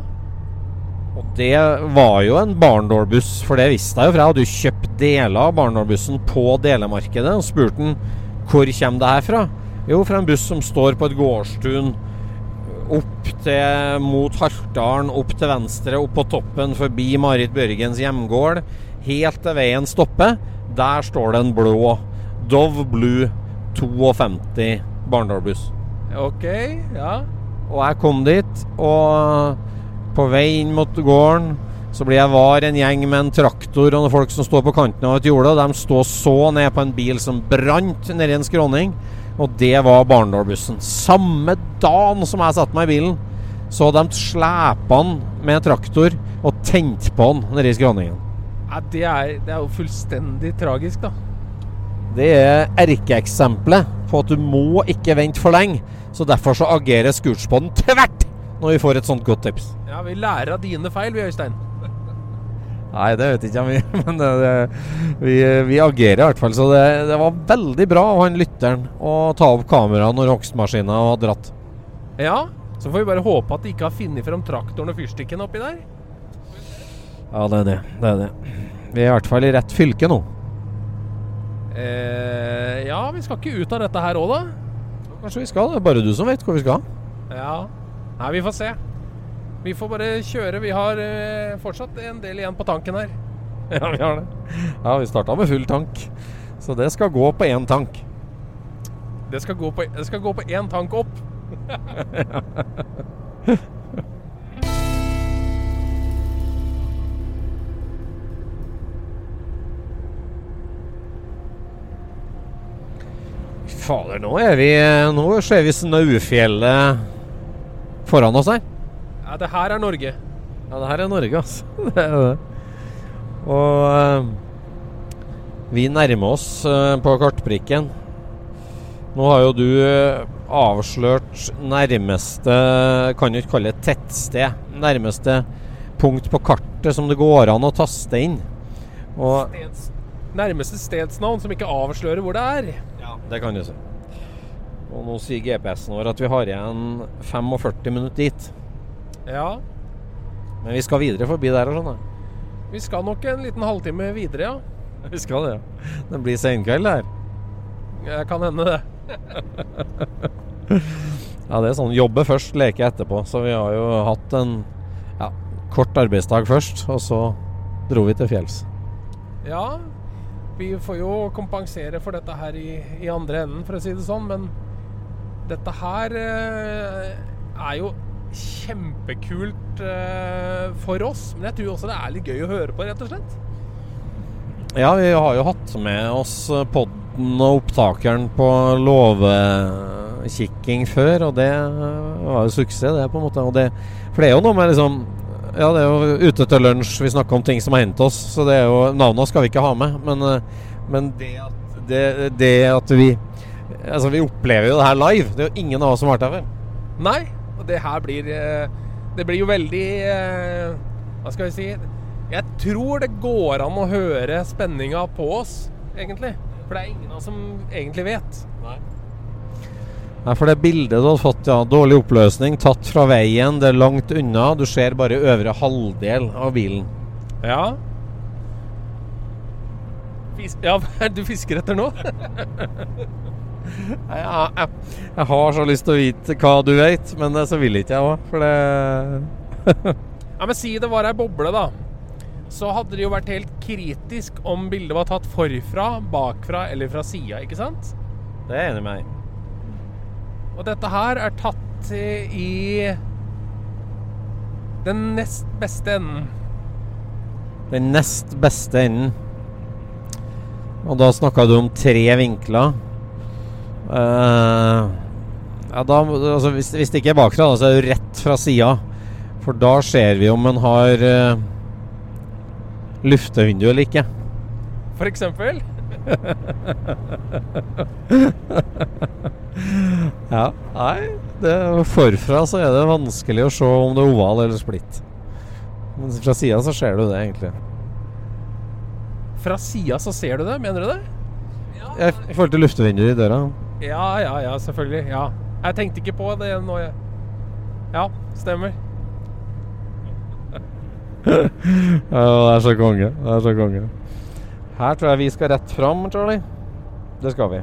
Og det var jo en barndålbuss, for det visste jeg jo, for jeg hadde jo kjøpt deler av barndålbussen på delemarkedet, og spurte han hvor kommer det her fra? Jo, fra en buss som står på et gårdstun opp til mot Haltdalen, opp til venstre, opp på toppen, forbi Marit Børgens hjemgård, helt til veien stopper. Der står det en blå Dove Blue 52 barndålbuss. ok, ja. Og jeg kom dit, og på vei inn mot gården så blir jeg var en gjeng med en traktor og noen folk som står på kanten av et jorde. De står så ned på en bil som brant nedi en skråning. Og det var Barendalbussen. Samme dagen som jeg satte meg i bilen, så de slepa den med en traktor og tent på den nedi skråningen. ja det, er, det er jo fullstendig tragisk, da. Det er erkeeksempelet på at du må ikke vente for lenge. Så derfor så agerer Scootspoden tvert når vi får et sånt godt tips. Ja, Vi lærer av dine feil, vi, Øystein. Nei, det vet ikke jeg, men det, det, vi, vi agerer i hvert fall. Så det, det var veldig bra av han lytteren å ta opp kameraet når hogstmaskina var dratt. Ja, så får vi bare håpe at de ikke har funnet fram traktoren og fyrstikken oppi der. Ja, det er det. Det er det. Vi er i hvert fall i rett fylke nå. Eh, ja, vi skal ikke ut av dette her òg, da. Kanskje vi skal? Det er bare du som vet hvor vi skal. Ja. Nei, vi får se. Vi får bare kjøre. Vi har eh, fortsatt en del igjen på tanken her. Ja, vi har det. Ja, vi starta med full tank. Så det skal gå på én tank. Det skal gå på, det skal gå på én tank opp. Fader, nå er vi Nå ser vi Snaufjellet foran oss her. Ja, det her er Norge. Ja, det her er Norge, altså. Det er det. Og uh, vi nærmer oss uh, på kartprikken. Nå har jo du eh, avslørt nærmeste Kan jo ikke kalle det tettsted. Nærmeste punkt på kartet som det går an å taste inn. Og Steds, nærmeste stedsnavn som ikke avslører hvor det er. ja, det kan du si. Og nå sier GPS-en vår at vi har igjen 45 minutter dit. Ja, Men vi skal videre forbi der. og Sånn, vi skal nok en liten halvtime videre, ja. vi skal det, ja. Det blir senkveld her. Det Kan hende det. Ja, det er sånn jobbe først, leke etterpå. Så vi har jo hatt en ja, kort arbeidsdag først, og så dro vi til fjells. Ja, vi får jo kompensere for dette her i, i andre enden, for å si det sånn. Men dette her eh, er jo kjempekult eh, for oss. Men jeg tror også det er litt gøy å høre på, rett og slett. Ja, vi har jo hatt med oss podden og opptakeren på låvekikking før, og det var jo suksess, det, på en måte. Det, for det er jo noe med liksom Ja, det er jo ute til lunsj, vi snakker om ting som har hendt oss, så det er jo Navnene skal vi ikke ha med, men, eh, men det, at, det, det at vi Altså, vi opplever jo det her live. Det er jo ingen av oss som har vært her før. Nei, og det her blir eh, Det blir jo veldig eh, Hva skal vi si Jeg tror det går an å høre spenninga på oss, egentlig. For det er ingen av oss som egentlig vet. Nei, for det bildet du har fått, ja, dårlig oppløsning, tatt fra veien, det er langt unna. Du ser bare øvre halvdel av bilen. Ja. Fis ja, du fisker etter nå? Ja, jeg, jeg har så lyst til å vite hva du vet, men så vil ikke jeg òg, for det Ja, men si det var ei boble, da. Så hadde det jo vært helt kritisk om bildet var tatt forfra, bakfra eller fra sida, ikke sant? Det er jeg enig med deg. Og dette her er tatt i den nest beste enden. Den nest beste enden. Og da snakka du om tre vinkler. Eh, ja, da, altså, hvis, hvis det ikke er bakfra, så er det rett fra sida. For da ser vi om en har uh, luftevindu eller ikke. For eksempel. Ja, nei det, Forfra så er det vanskelig å se om det er oval eller splitt. Men fra sida så ser du det, egentlig. Fra sida så ser du det, mener du det? I I forhold til luftevinduet i døra. Ja, ja, ja, selvfølgelig. Ja. Jeg tenkte ikke på det nå. Ja, stemmer. Det er så konge. Det er så konge. Her tror jeg vi skal rett fram, Charlie. Det skal vi.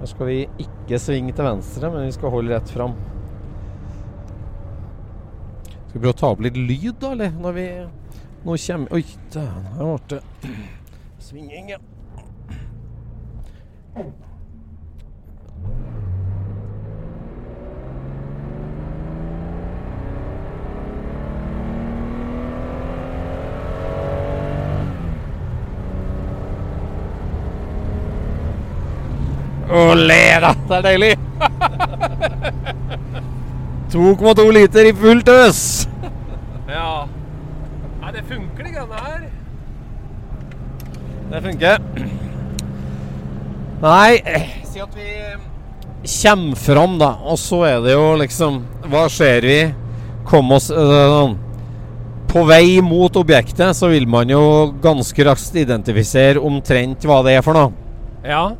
Her skal vi ikke svinge til venstre, men vi skal holde rett fram. Skal vi prøve å ta opp litt lyd, da, eller? Når vi Nå kommer Oi, dæven, her ble det svinging, ja. Le, da! Det er deilig! 2,2 liter i fullt øs! Ja. Nei, det funker, de greiene her. Det funker. Nei, eh, si at vi kommer fram, da. Og så er det jo liksom Hva ser vi? Kom oss øh, På vei mot objektet så vil man jo ganske raskt identifisere omtrent hva det er for noe. Ja.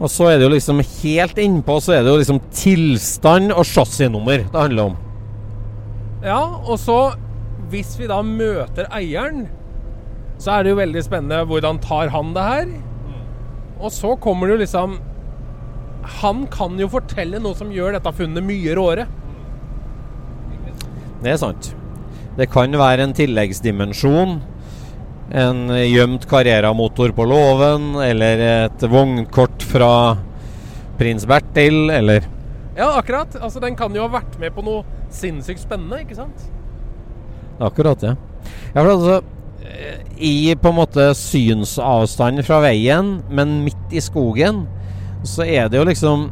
Og så er det jo liksom helt innpå så er det jo liksom tilstand og chassisnummer det handler om. Ja, og så, hvis vi da møter eieren, så er det jo veldig spennende hvordan tar han det her. Og så kommer det jo liksom Han kan jo fortelle noe som gjør dette funnet mye råere. Det er sant. Det kan være en tilleggsdimensjon. En gjemt Carrera-motor på låven, eller et vognkort fra prins Bertil, eller Ja, akkurat. Altså, Den kan jo ha vært med på noe sinnssykt spennende, ikke sant? Akkurat, ja. ja for altså, I på en måte synsavstand fra veien, men midt i skogen, så er det jo liksom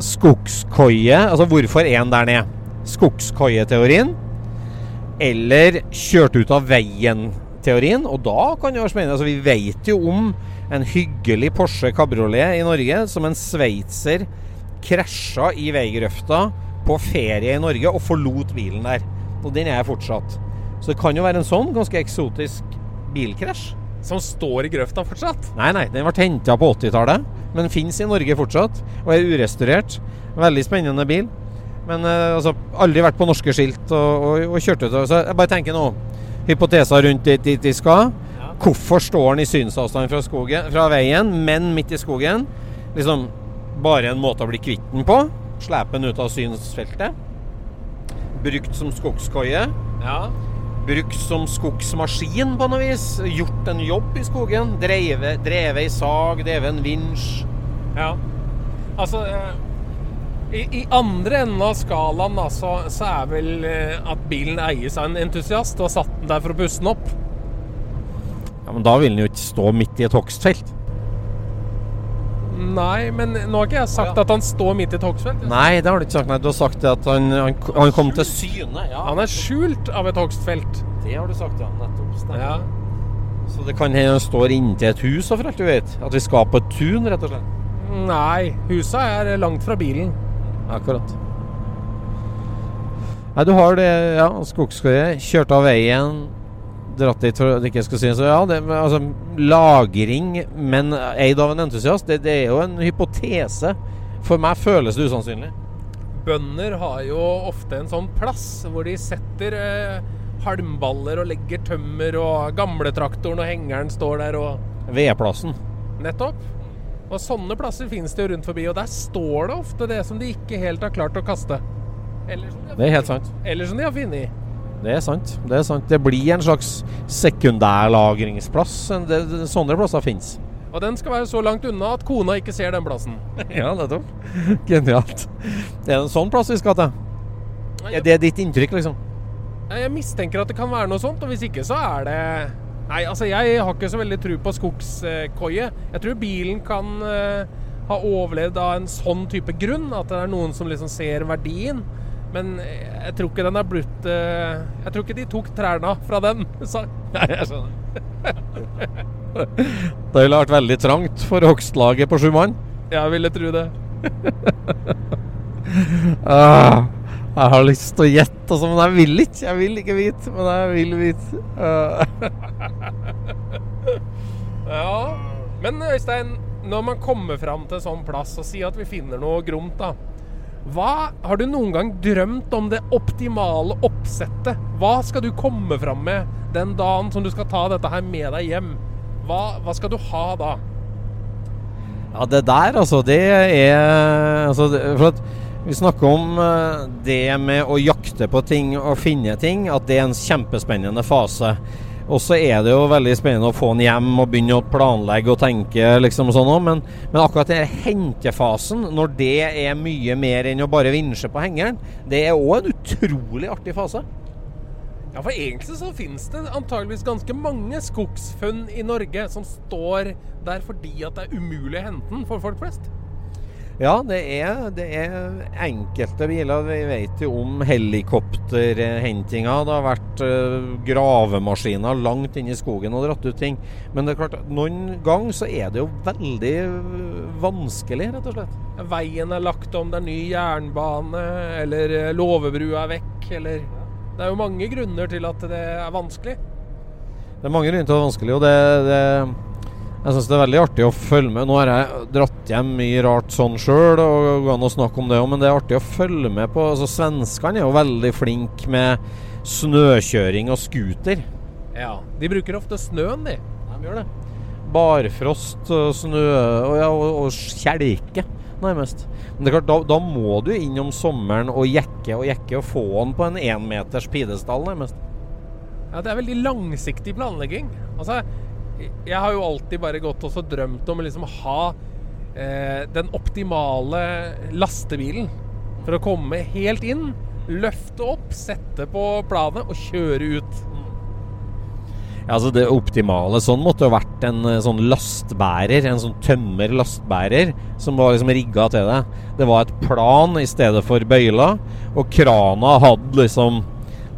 skogskoie Altså hvorfor er den der nede? Skogskoieteorien. Eller kjørt ut av veien-teorien. Og da kan det være spennende. Altså, vi vet jo om en hyggelig Porsche kabriolet i Norge som en sveitser krasja i veigrøfta på ferie i Norge og forlot bilen der. Og den er fortsatt. Så det kan jo være en sånn ganske eksotisk bilkrasj. Som står i grøfta fortsatt. Nei, nei, den ble henta på 80-tallet, men fins i Norge fortsatt. Og er urestaurert. Veldig spennende bil. Men eh, altså, aldri vært på norske skilt og, og, og kjørt ut. Så jeg bare tenker nå Hypoteser rundt dit, dit de skal. Hvorfor står den i synsavstand fra, skogen, fra veien, men midt i skogen? Liksom bare en måte å bli kvitt den på. Slepe den ut av synsfeltet. Brukt som skogskoie. Ja. Brukt som skogsmaskin på noe vis. Gjort en jobb i skogen. Drevet, dreve i sag, drevet en vinsj. ja. Altså eh, i, I andre enden av skalaen da, så, så er vel eh, at bilen eies av en entusiast og har satt den der for å pusse den opp. Ja, Men da vil den jo ikke stå midt i et hogstfelt. Nei, men nå har ikke jeg sagt at han står midt i et hogstfelt. Nei, det har du ikke sagt. Nei, Du har sagt at han, han, han kom til syne. Ja, Han er skjult av et hogstfelt. det har du sagt, ja. Nettopp. Stemmer. Ja. Så det kan hende han står inntil et hus, og for alt du vet. At vi skal på et tun, rett og slett. Nei, husa er langt fra bilen. Akkurat. Nei, du har det, ja, skogskøye. Kjørt av veien, dratt dit for at det ikke skal så ja, det, altså, lagring, men eid av en entusiast, det, det er jo en hypotese. For meg føles det usannsynlig. Bønder har jo ofte en sånn plass hvor de setter eh, halmballer og legger tømmer, og gamletraktoren og hengeren står der og Vedplassen. Nettopp. Og sånne plasser finnes det jo rundt forbi, og der står det ofte det som de ikke helt har klart å kaste. Eller som de har, Det er helt sant. eller som de har funnet. Det er sant. Det er sant. Det blir en slags sekundærlagringsplass. Det- Sånne plasser finnes. Og den skal være så langt unna at kona ikke ser den plassen. Ja, nettopp. Genialt. Det er en sånn plass vi skal til. Er det ditt inntrykk, liksom? Jeg mistenker at det kan være noe sånt, og hvis ikke så er det Nei, altså jeg har ikke så veldig tro på skogskoie. Jeg tror bilen kan eh, ha overlevd av en sånn type grunn, at det er noen som liksom ser verdien. Men jeg tror ikke den er blitt eh, Jeg tror ikke de tok trærne fra den. Så, Nei, jeg skjønner. Det ville vært veldig trangt for hogstlaget på sju mann. jeg ville tro det. Ah, jeg har lyst til å gjette, altså, men jeg vil ikke. Jeg vil ikke vite, men jeg vil vite. Ja. Men Øystein, når man kommer fram til en sånn plass og sier at vi finner noe gromt, da. Hva, har du noen gang drømt om det optimale oppsettet? Hva skal du komme fram med den dagen som du skal ta dette her med deg hjem? Hva, hva skal du ha da? Ja, det der, altså, det er altså, For at vi snakker om eh, det med å jakte på ting og finne ting, at det er en kjempespennende fase. Og så er det jo veldig spennende å få den hjem og begynne å planlegge og tenke. liksom sånn også, men, men akkurat den hentefasen, når det er mye mer enn å bare vinsje på hengeren, det er òg en utrolig artig fase. Ja, for egentlig så finnes det antageligvis ganske mange skogsfunn i Norge som står der fordi at det er umulig å hente den for folk flest. Ja, det er, det er enkelte biler. Vi vet jo om helikopterhentinga. Det har vært eh, gravemaskiner langt inn i skogen og dratt ut ting. Men det er klart, noen gang så er det jo veldig eh, vanskelig, rett og slett. Veien er lagt om, det er ny jernbane, eller eh, låvebrua er vekk, eller Det er jo mange grunner til at det er vanskelig. Det er mange grunner til at det er vanskelig, og det, det jeg syns det er veldig artig å følge med. Nå har jeg dratt hjem mye rart sånn sjøl, og går an å snakke om det òg, men det er artig å følge med på. Altså, Svenskene er jo veldig flinke med snøkjøring og scooter. Ja, De bruker ofte snøen, de. De gjør det. Barfrost snø og, ja, og, og kjelke, nærmest. Men det er klart, da, da må du inn om sommeren og jekke og jekke og få den på en énmeters pidestall, nærmest. Ja, Det er veldig langsiktig planlegging. Altså, jeg har jo alltid bare gått og drømt om å liksom ha eh, den optimale lastebilen. For å komme helt inn, løfte opp, sette på planet og kjøre ut. Ja, altså Det optimale sånn måtte jo vært en eh, sånn lastbærer, en sånn tømmer-lastbærer, som var liksom rigga til det. Det var et plan i stedet for bøyler, og krana hadde liksom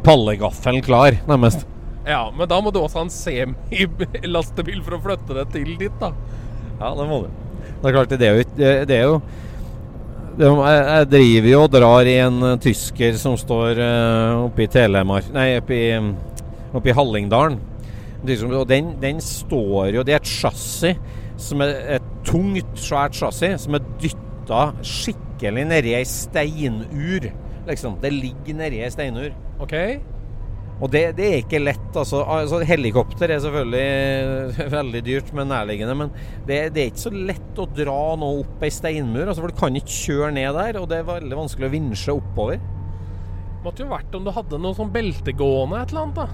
pallegaffelen klar, nærmest. Ja, men da må du også ha en semi-lastebil for å flytte det til dit, da. Ja, det må du. Det er klart, det er jo Det er jo er jeg, driver jo og drar i en eh, tysker som står uh, oppe i Telemark Nei, oppe i, oppe i Hallingdalen. Og den, den står jo Det er et chassis som er et tungt, svært chassis som er dytta skikkelig nedi ei steinur. Liksom. Det ligger nedi ei steinur. OK? Og det, det er ikke lett. Altså, altså Helikopter er selvfølgelig veldig dyrt, men nærliggende. Men det, det er ikke så lett å dra noe opp ei steinmur. Altså, for du kan ikke kjøre ned der, og det er veldig vanskelig å vinsje oppover. Det Måtte jo vært om du hadde noe sånn beltegående et eller annet, da.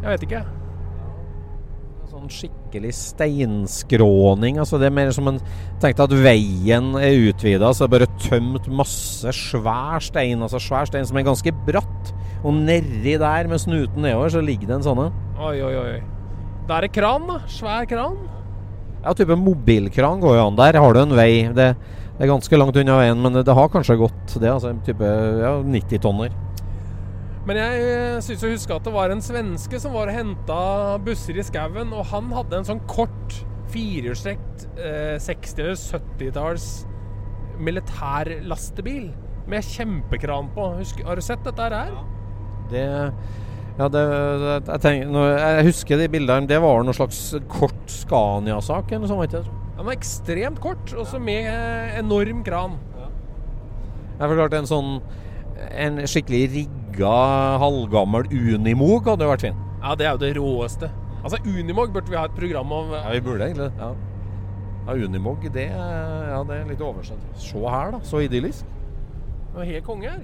Jeg vet ikke. Sånn skikkelig steinskråning. Altså det er mer som en Tenk deg at veien er utvida, så det er bare tømt masse svær stein. Altså svær stein som er ganske bratt. Og nedi der med snuten nedover, så ligger det en sånn en. Oi, oi, oi. Da er det kran, da. Svær kran. Ja, type mobilkran går jo an. Der har du en vei. Det, det er ganske langt unna veien, men det, det har kanskje gått det. Altså en type ja, 90-tonner. Men jeg syns å huske at det var en svenske som var og henta busser i skauen, og han hadde en sånn kort firehjulstrekt eh, 60- eller 70-talls militærlastebil med kjempekran på. Husk, har du sett dette her? Det ja, det, det jeg, tenker, jeg husker de bildene. Det var noe slags kort Scania-sak eller noe sånt? Den var ekstremt kort, og så med eh, enorm kran. Jeg forklarte en sånn En skikkelig rigga, halvgammel Unimog hadde jo vært fin. Ja, det er jo det råeste. Altså, Unimog burde vi ha et program om. Ja, vi burde egentlig det. Ja. ja, Unimog, det, ja, det er litt oversett. Se her, da. Så idyllisk. Det var helt konge her.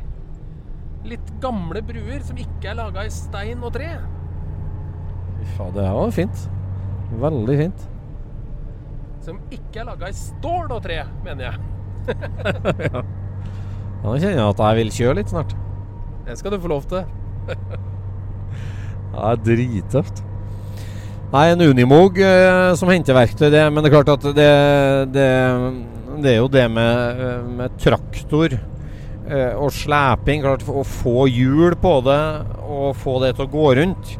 Litt gamle bruer som ikke er laga i stein og tre. Fy det her var fint. Veldig fint. Som ikke er laga i stål og tre, mener jeg. Ja, Nå kjenner jeg at jeg vil kjøre litt snart. Det skal du få lov til. Det er drittøft. Nei, en Unimog eh, som henter verktøy, det, men det er klart at det, det, det er jo det med, eh, med traktor og sleping. Klart, å få hjul på det og få det til å gå rundt.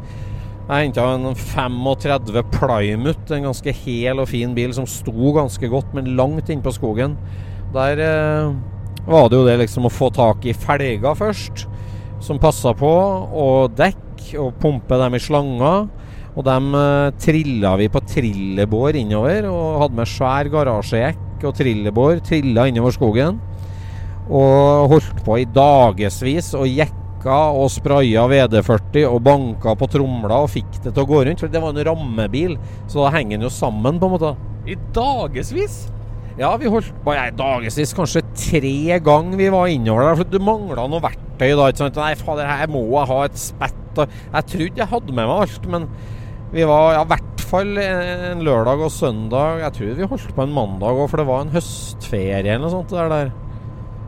Jeg henta en 35 Plymouth, en ganske hel og fin bil som sto ganske godt, men langt innpå skogen. Der eh, var det jo det liksom å få tak i felger først, som passa på, og dekk, og pumpe dem i slanger. Og dem eh, trilla vi på trillebår innover, og hadde med svær garasjejekk og trillebår. Trilla innover skogen. Og holdt på i dagevis og jekka og spraya VD40 og banka på tromla og fikk det til å gå rundt. For det var en rammebil, så da henger den jo sammen, på en måte. I dagevis. Ja, vi holdt på i dagevis, kanskje tre ganger vi var innover der. For det mangla noe verktøy da. ikke sant? Nei, fader, her må jeg ha et spett. Jeg trodde jeg hadde med meg alt, men vi var ja, i hvert fall en lørdag og søndag. Jeg tror vi holdt på en mandag òg, for det var en høstferie eller noe sånt. der der.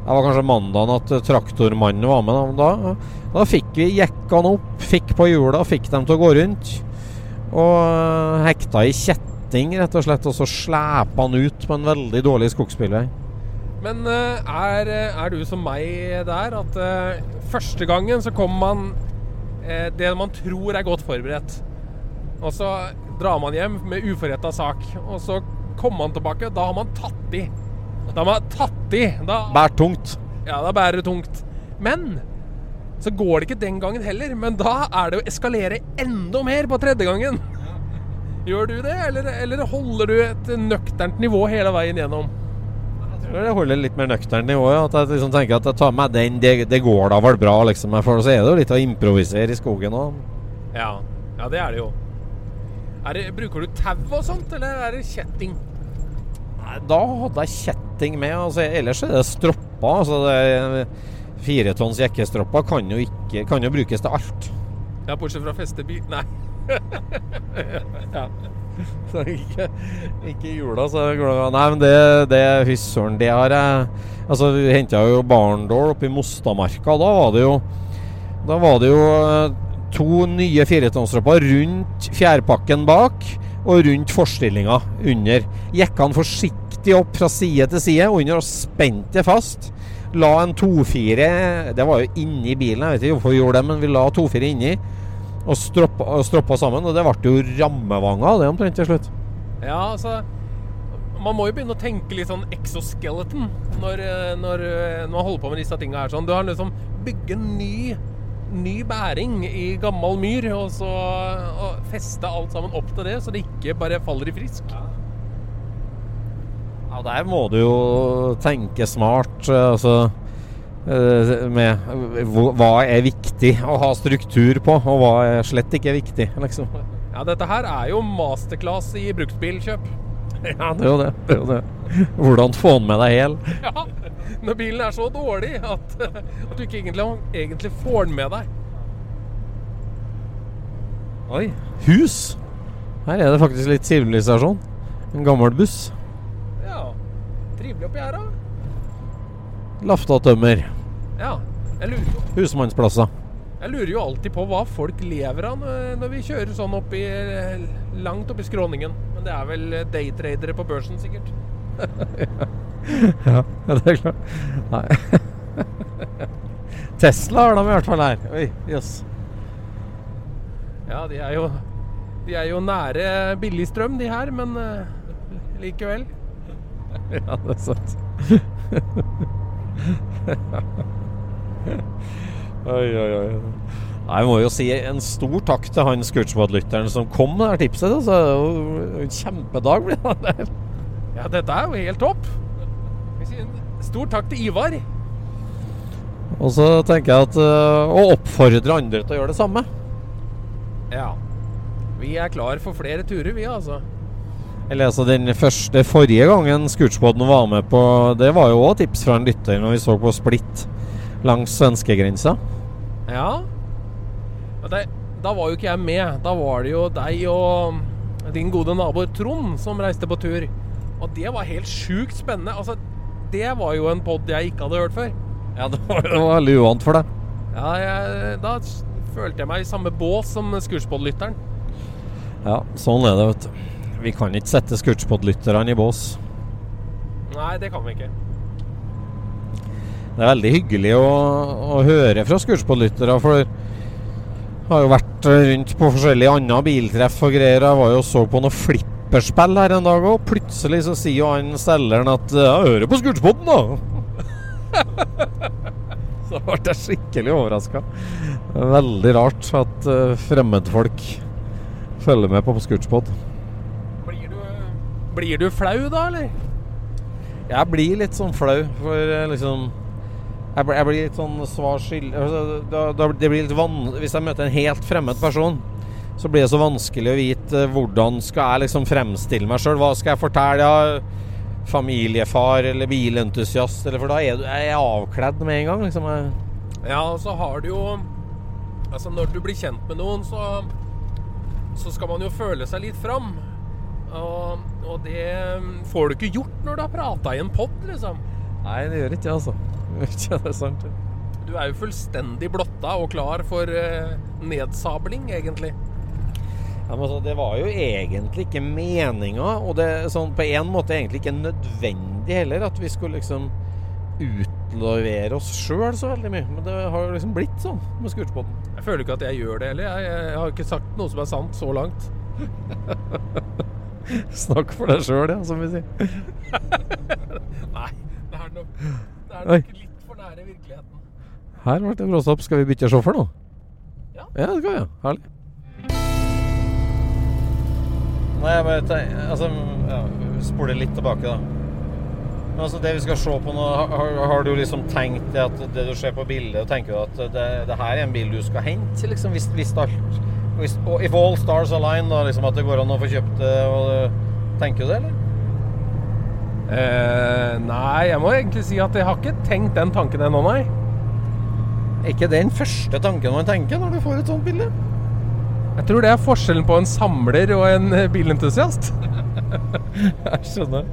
Det var kanskje mandagen at traktormannen var med. Da, da, fikk vi jekka han opp, fikk på hjula, fikk dem til å gå rundt. Og eh, hekta i kjetting, rett og slett. Og så slepa han ut på en veldig dårlig skogsbilvei. Men eh, er, er du som meg der, at eh, første gangen så kommer man det man tror er godt forberedt. Og så drar man hjem med uforretta sak. Og så kommer man tilbake, da har man tatt i. Da har tatt i. Da, Bær tungt. ja, da bærer det tungt. Men så går det ikke den gangen heller. Men da er det å eskalere enda mer på tredje gangen. Gjør du det, eller, eller holder du et nøkternt nivå hele veien gjennom? Jeg holder litt mer nøkternt nivå. Ja. At jeg liksom tenker at jeg tar med den, det, det går da vel bra, liksom. For så er det jo litt å improvisere i skogen òg. Ja, ja det er det jo. Er det, bruker du tau og sånt, eller er det kjetting? Da hadde jeg kjetting med. Altså, ellers er det stropper. Altså det, Firetonns jekkestropper kan jo, ikke, kan jo brukes til alt. Ja, bortsett fra festebil Nei. ja. Så ikke, ikke jula, så. Nei, men det, det fy søren, det har jeg Altså, vi henta jo Barndal oppe i Mostamarka. Da var det jo Da var det jo eh, to nye firetonnstropper rundt fjærpakken bak og rundt forstillinga under. Jekkene han forsiktig opp fra side til side under og spente fast. La en 2-4 Det var jo inni bilen, jeg vet ikke hvorfor vi gjorde det, men vi la 2-4 inni. Og stroppa, og stroppa sammen, og det ble jo rammevanger av det omtrent til slutt. Ja, altså Man må jo begynne å tenke litt sånn exoskeleton når, eh, når, eh, når man holder på med disse tinga her. Sånn. Du har liksom bygge en ny, ny bæring i gammel myr, og så og feste alt sammen opp til det, så det ikke bare faller i frisk. Ja, der må du jo tenke smart. eh, Altså eh, med hva er viktig å ha struktur på, og hva er slett ikke viktig, liksom. Ja, dette her er jo masterclass i bruktbilkjøp. Ja, det er jo det. det, er jo det. Hvordan få den med deg hel. Ja, når bilen er så dårlig at, at du ikke egentlig, egentlig får den med deg. Oi. Hus. Her er det faktisk litt sivilisasjon. En gammel buss. Trivelig oppi her, da. Lafta tømmer. Ja, jeg lurer, jo, Husmannsplasser. jeg lurer jo alltid på hva folk lever av når vi kjører sånn oppi, langt oppi skråningen. Men det er vel daytradere på børsen, sikkert. Ja, det er klart. Nei. Tesla har de i hvert fall her. Oi, jøss. Ja, de er jo, de er jo nære billigstrøm, de her, men eh, likevel. Ja, det er sant. oi, oi, oi. Jeg må jo si en stor takk til han Scootspod-lytteren som kom med det tipset. Altså, det er en kjempedag blir det der. Ja, dette er jo helt topp. Stor takk til Ivar. Og så tenker jeg at øh, å oppfordre andre til å gjøre det samme. Ja. Vi er klar for flere turer, vi, altså. Eller altså den første forrige gangen Scootspoden var med på Det var jo òg tips fra en lytter når vi så på Splitt langs svenskegrensa. Ja. Det, da var jo ikke jeg med. Da var det jo deg og din gode nabo Trond som reiste på tur. Og det var helt sjukt spennende. Altså, det var jo en pod jeg ikke hadde hørt før. Ja, det var jo veldig uvant for deg. Ja, jeg, Da følte jeg meg i samme bås som Scootspod-lytteren. Ja, sånn er det, vet du. Vi kan ikke sette Scootspod-lytterne i bås. Nei, det kan vi ikke. Det er veldig hyggelig å, å høre fra Scootspod-lyttere, for har jo vært rundt på forskjellige andre biltreff og greier. Jeg var jo og så på noe flipperspill her en dag, og plutselig så sier jo han selgeren at Jeg hører på Scootspoden, da! så ble jeg skikkelig overraska. Veldig rart at uh, fremmedfolk følger med på Scootspod. Blir du, flau da, eller? Jeg blir litt sånn flau, for eh, liksom Jeg blir, jeg blir litt sånn svar skyld altså, Det blir litt van Hvis jeg møter en helt fremmed person, så blir det så vanskelig å vite eh, hvordan skal jeg liksom fremstille meg sjøl. Hva skal jeg fortelle? Ja, familiefar eller bilentusiast? Eller, for da er du, jeg er avkledd med en gang. Liksom. Ja, og så har du jo Altså, når du blir kjent med noen, så Så skal man jo føle seg litt fram. Og, og det får du ikke gjort når du har prata i en pod, liksom. nei, det gjør ikke altså. Det sant. Du er jo fullstendig blotta og klar for eh, nedsabling, egentlig. Ja, men altså, det var jo egentlig ikke meninga, og det sånn, på en måte egentlig ikke nødvendig heller at vi skulle liksom utlevere oss sjøl så veldig mye. Men det har liksom blitt sånn med Scootspoden. Jeg føler ikke at jeg gjør det heller. Jeg, jeg har ikke sagt noe som er sant så langt. Snakk for deg sjøl, ja, som vi sier. Nei, det er nok, det er nok litt for nære virkeligheten. Her ble det bråstopp. Skal vi bytte sjåfør nå? Ja. Ja, det skal vi. ja. Herlig. Nei, jeg bare tenk, altså, ja, Spole litt tilbake, da. Men altså, det vi skal se på nå, har, har du liksom tenkt det at det du ser på bildet, tenker du at det, det her er en bil du skal hente, liksom, hvis, hvis alt hvis, og If all stars align, da, liksom at det går an å få kjøpt det, tenker du det, eller? Eh, nei, jeg må egentlig si at jeg har ikke tenkt den tanken ennå, nei. Er ikke det den første tanken man tenker når du får et sånt bilde? Jeg tror det er forskjellen på en samler og en eh, bilentusiast. Jeg skjønner.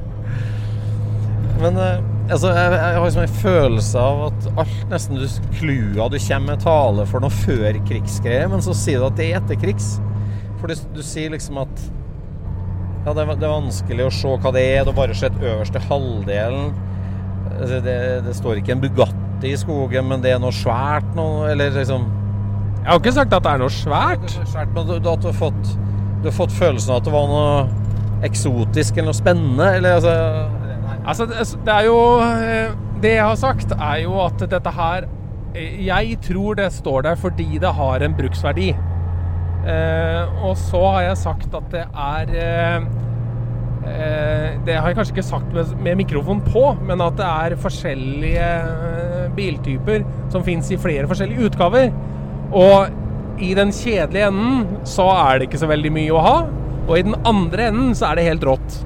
Men eh, altså, jeg, jeg har liksom en følelse av at alt nesten du klua du kommer med tale for noe før krigsgreier, men så sier du at det er etter krigs. For du, du sier liksom at ja, det, det er vanskelig å se hva det er. Du har bare sett øverste halvdelen. Altså, Det, det står ikke en Bugatti i skogen, men det er noe svært noe, eller liksom Jeg har ikke sagt at det er noe svært. Er Svært, men du, du, har fått, du har fått følelsen av at det var noe eksotisk eller noe spennende, eller altså. Altså, det er jo eh, Det jeg har sagt, er jo at dette her eh, Jeg tror det står der fordi det har en bruksverdi. Eh, og så har jeg sagt at det er Det har jeg kanskje ikke sagt med, med mikrofon på, men at det er forskjellige biltyper som fins i flere forskjellige utgaver. Og i den kjedelige enden så er det ikke så veldig mye å ha. Og i den andre enden så er det helt rått.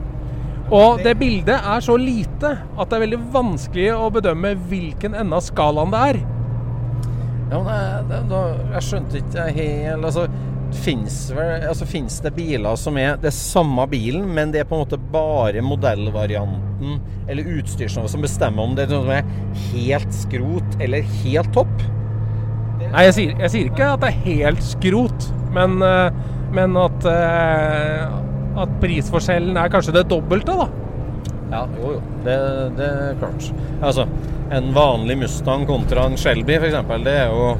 Og det bildet er så lite at det er veldig vanskelig å bedømme hvilken ende av skalaen det er. Ja, men det, da, jeg skjønte ikke helt Altså, fins altså, det biler som er det samme bilen, men det er på en måte bare modellvarianten eller utstyrsnivået som bestemmer om det er noe som er helt skrot eller helt topp? Nei, jeg sier, jeg sier ikke at det er helt skrot, men, eh, men at, eh, at prisforskjellen er kanskje det dobbelte, da. Ja, jo, jo. Det, det er klart. Altså, en vanlig Mustang kontra en Shelby, f.eks., det er jo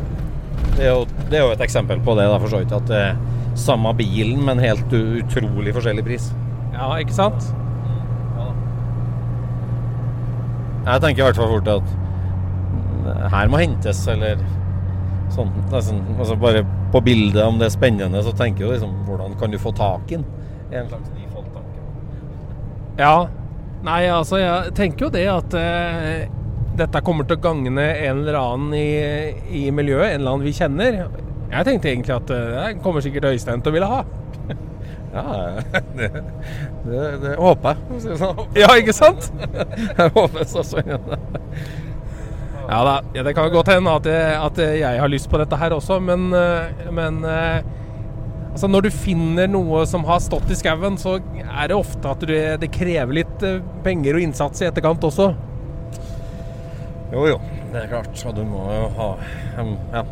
det er, jo, det er jo et eksempel på det, da, for så vidt. At det er samme bilen, men helt utrolig forskjellig pris. Ja, ikke sant? Jeg tenker i hvert fall fort at her må hentes, eller sånn. Nesten, altså bare på bildet, om det er spennende, så tenker du liksom hvordan kan du få tak i den? En slags default-tanke. Ja. Nei, altså, jeg tenker jo det at eh, dette kommer til å gagne en eller annen i, i miljøet, en eller annen vi kjenner. Jeg tenkte egentlig at eh, det kommer sikkert Øystein til å ville ha. Ja, det, det, det håper jeg. sånn. Ja, ikke sant? Jeg håper så sånn. Ja da, det kan godt hende at jeg, at jeg har lyst på dette her også, men, eh, men eh, altså når du finner noe som har stått i skauen, så er det ofte at du, det krever litt eh, penger og innsats i etterkant også. Jo, jo. Det er klart. Og du må jo ha Ja.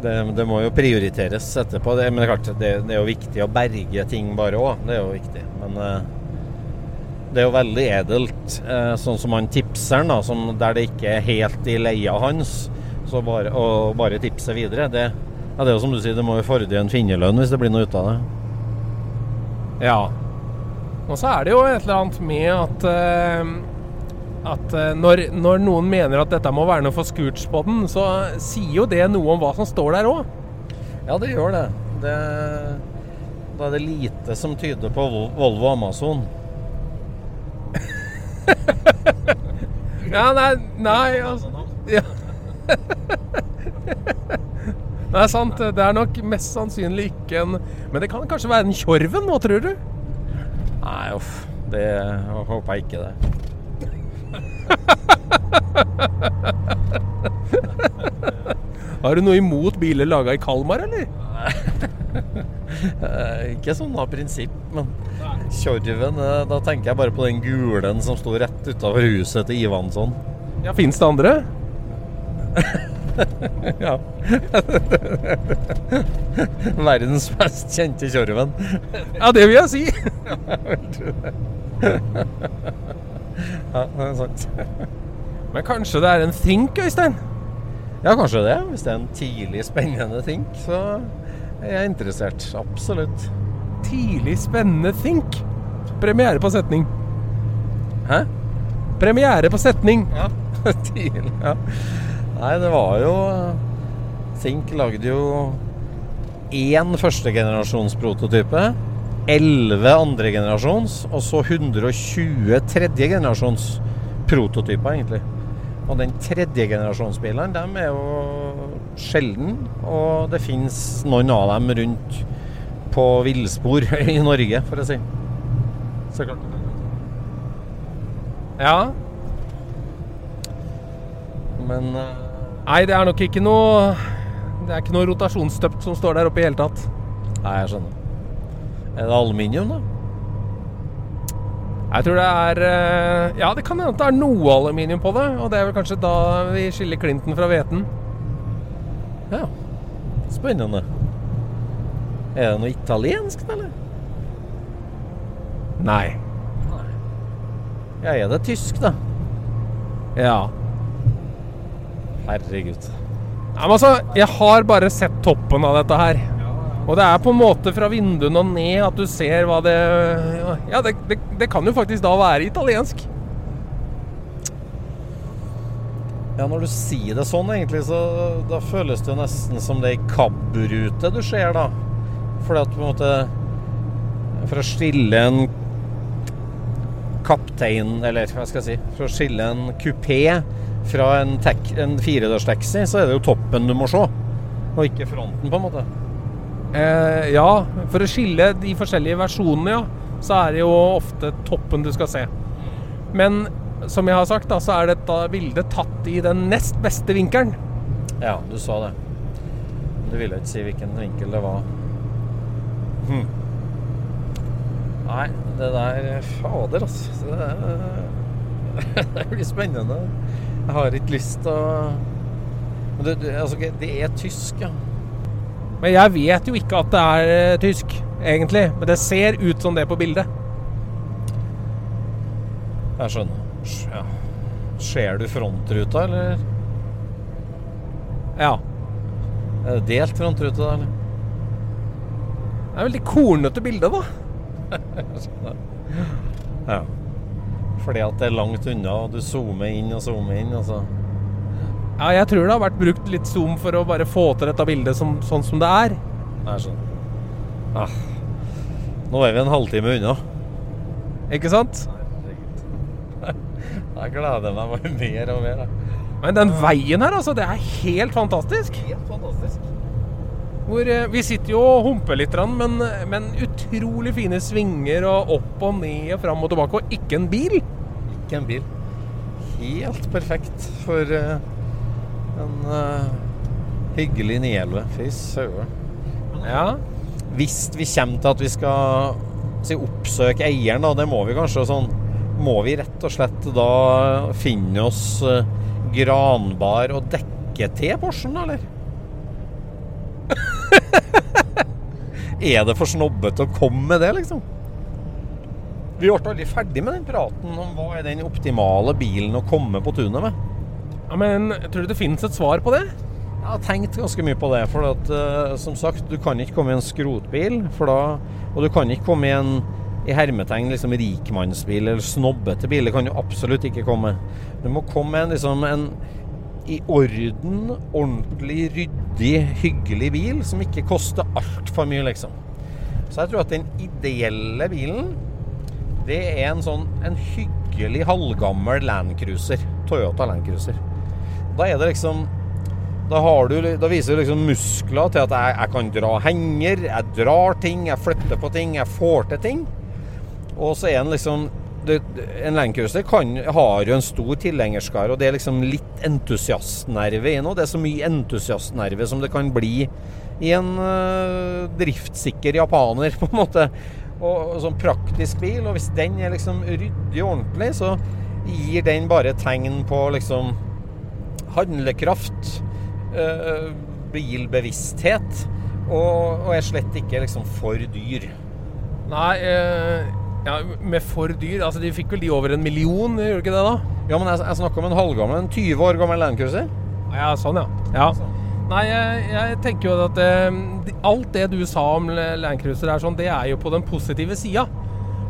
Det, det må jo prioriteres etterpå. Det, men det er klart, det, det er jo viktig å berge ting bare òg. Det er jo viktig. Men eh, det er jo veldig edelt, eh, sånn som han tipseren, da, som, der det ikke er helt i leia hans, så bare, å bare tipse videre. Det, ja, det er jo som du sier, det må jo fordre en finnerlønn hvis det blir noe ut av det. Ja. Og så er det jo et eller annet med at uh at eh, når, når noen mener at dette må være noe for Scootspoden, så sier jo det noe om hva som står der òg. Ja, det gjør det. det. Da er det lite som tyder på Volvo Volvo Amazon. Ja, nei, nei altså ja. Det er sant. Det er nok mest sannsynlig ikke en Men det kan kanskje være en Tjorven, hva tror du? Nei, uff. Det jeg håper jeg ikke det. Har du noe imot biler laga i Kalmar, eller? Eh, Ikke sånn av prinsipp, men Tjorven, eh, da tenker jeg bare på den gulen som sto rett utafor huset til Ivansson. Ja, Fins det andre? Ja. Verdens mest kjente Tjorven. Ja, det vil jeg si. Ja, det er sant. Men kanskje det er en Think, Øystein? Ja, kanskje det. Hvis det er en tidlig spennende think, så er jeg interessert. Absolutt. Tidlig spennende Think. Premiere på setning. Hæ? Premiere på setning. Ja, tidlig. Ja. Nei, det var jo Sink lagde jo én førstegenerasjonsprototype, 11 andregenerasjons, og så 120 tredjegenerasjons prototyper, egentlig. Og den tredjegenerasjonsbilene, de er jo sjelden, og det fins noen av dem rundt på villspor i Norge, for å si. Så klart. Ja. Men eh, Nei, det er nok ikke noe Det er ikke noe rotasjonsstøpt som står der oppe i hele tatt. Nei, jeg skjønner. Er det aluminium, da? Jeg tror det er eh, Ja, det kan hende at det er noe aluminium på det. Og det er vel kanskje da vi skiller klinten fra hveten. Ja. Spennende. Er det noe italiensk, eller? Nei. Ja, er det tysk, da? Ja. Herregud. Nei, men altså, jeg har bare sett toppen av dette her. Og det er på en måte fra vinduene og ned at du ser hva det Ja, det, det, det kan jo faktisk da være italiensk. Ja, når du sier det sånn, egentlig, så da føles det jo nesten som det er ei KAB-rute du ser, da. Fordi at på en måte For å skille en kaptein, eller hva skal jeg si For å skille en kupé fra en, tek- en firedørstaxi, så er det jo toppen du må se. Og ikke fronten, på en måte. Eh, ja, for å skille de forskjellige versjonene, ja, så er det jo ofte toppen du skal se. Men som jeg har sagt, da, så er dette bildet tatt i den nest beste vinkelen. Ja, du sa det. Du ville ikke si hvilken vinkel det var. Hm. Nei, det der Fader, altså. Det, det blir spennende. Jeg har ikke lyst til å det, altså, det er tysk, ja. Men jeg vet jo ikke at det er eh, tysk, egentlig. Men det ser ut som det på bildet. Jeg skjønner. Ja. Ser du frontruta, eller Ja. er det delt frontrute, da? eller? Det er veldig kornete bilde, da. Ja. Fordi at det er langt unna, og du zoomer inn og zoomer inn. Altså. Ja, jeg tror det har vært brukt litt zoom for å bare få til dette bildet som, sånn som det er. Det er sånn. Ah. Nå er vi en halvtime unna. Ikke sant? Jeg gleder meg bare mer og mer. Men den veien her, altså, det er helt fantastisk. Helt fantastisk. Hvor, eh, vi sitter jo og humper litt, men, men utrolig fine svinger og opp og ned og fram og tilbake, og ikke en bil. Ikke en bil. Helt perfekt for eh, en uh, hyggelig 911. Fy søren. Ja. Hvis vi kommer til at vi skal si, oppsøke eieren, da, det må vi kanskje sånn Må vi rett og slett da finne oss uh, granbar og dekke til Porschen, eller? Er det for snobbete å komme med det, liksom? Vi ble aldri ferdig med den praten om hva er den optimale bilen å komme på tunet med. ja, Men tror du det finnes et svar på det? Jeg har tenkt ganske mye på det. For at, uh, som sagt, du kan ikke komme i en skrotbil. For da, og du kan ikke komme i en i hermetegn liksom rikmannsbil eller snobbete bil. Det kan du absolutt ikke komme. Du må komme med en, liksom, en i orden, ordentlig ryddig, hyggelig bil som ikke koster altfor mye, liksom. Så jeg tror at den ideelle bilen, det er en sånn en hyggelig halvgammel Landcruiser. Toyota Landcruiser. Da er det liksom da, har du, da viser du liksom muskler til at jeg, jeg kan dra henger, jeg drar ting, jeg flytter på ting, jeg får til ting. Og så er den liksom det, En kan, har jo en stor tilhengerskare, og det er liksom litt entusiastnerve i noe. Det er så mye entusiastnerve som det kan bli i en uh, driftssikker japaner, på en måte. Og, og sånn praktisk bil. Og hvis den er liksom ryddig og ordentlig, så gir den bare tegn på liksom handlekraft, uh, bilbevissthet, og, og er slett ikke liksom for dyr. Nei, eh, ja, med for dyr Altså, de fikk vel de over en million, gjorde de ikke det da? Ja, men jeg, jeg snakker om en halvgammel, en 20 år gammel Landcruiser. Ja, sånn, ja. ja. Nei, jeg, jeg tenker jo at eh, alt det du sa om Landcruiser er sånn, det er jo på den positive sida.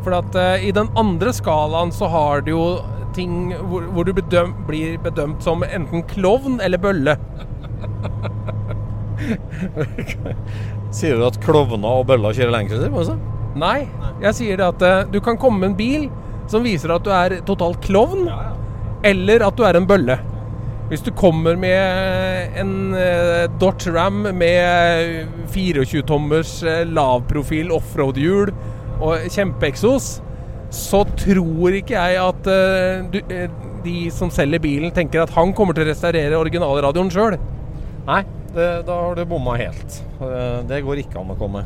For at eh, i den andre skalaen så har du jo ting hvor, hvor du bedøm, blir bedømt som enten klovn eller bølle. Sier du at klovner og bøller kjører Landcruiser? Nei, jeg sier det at eh, du kan komme med en bil som viser at du er totalt klovn, eller at du er en bølle. Hvis du kommer med en eh, Dodge Ram med 24-tommers eh, lavprofil offroad-hjul og kjempeeksos, så tror ikke jeg at du, de som selger bilen, tenker at han kommer til å restaurere originalradioen sjøl. Nei, det, da har du bomma helt. Det går ikke an å komme.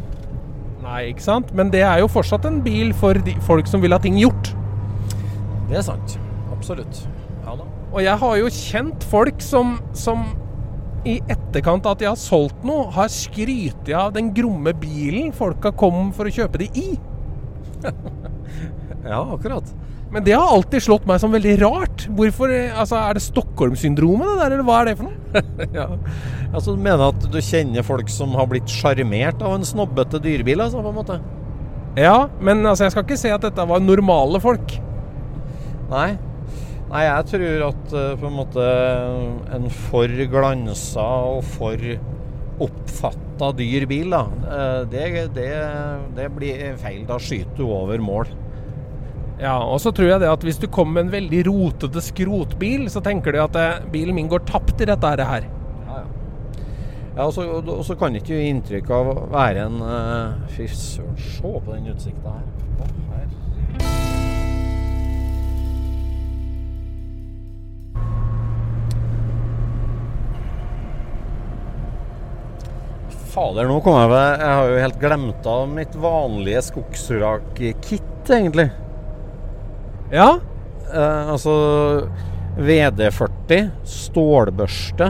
Nei, ikke sant? Men det er jo fortsatt en bil for de, folk som vil ha ting gjort. Det er sant. Absolutt. Ja da. Og jeg har jo kjent folk som, som i etterkant av at de har solgt noe, har skrytt av den gromme bilen folka kom for å kjøpe de i. Ja, akkurat. Men det har alltid slått meg som veldig rart. Hvorfor, eh, altså Er det Stockholm-syndromet, det der, eller hva er det for noe? ja. Altså, du mener at du kjenner folk som har blitt sjarmert av en snobbete dyrebil, altså, på en måte? Ja, men altså, jeg skal ikke si at dette var normale folk. Nei. Nei, jeg tror at eh, på en måte en for glansa og for oppfatta dyr bil, da, eh, det, det, det blir feil. Da skyter du over mål. Ja, og så tror jeg det at hvis du kommer med en veldig rotete skrotbil, så tenker du at eh, bilen min går tapt i dette her. Ja, og så, og så kan ikke gi inntrykk av å være en eh, Fy søren, se på den utsikta her. Fader, nå kom jeg ved Jeg har jo helt glemt av mitt vanlige skogsrak-kit, egentlig. Ja, Eh, altså VD40, stålbørste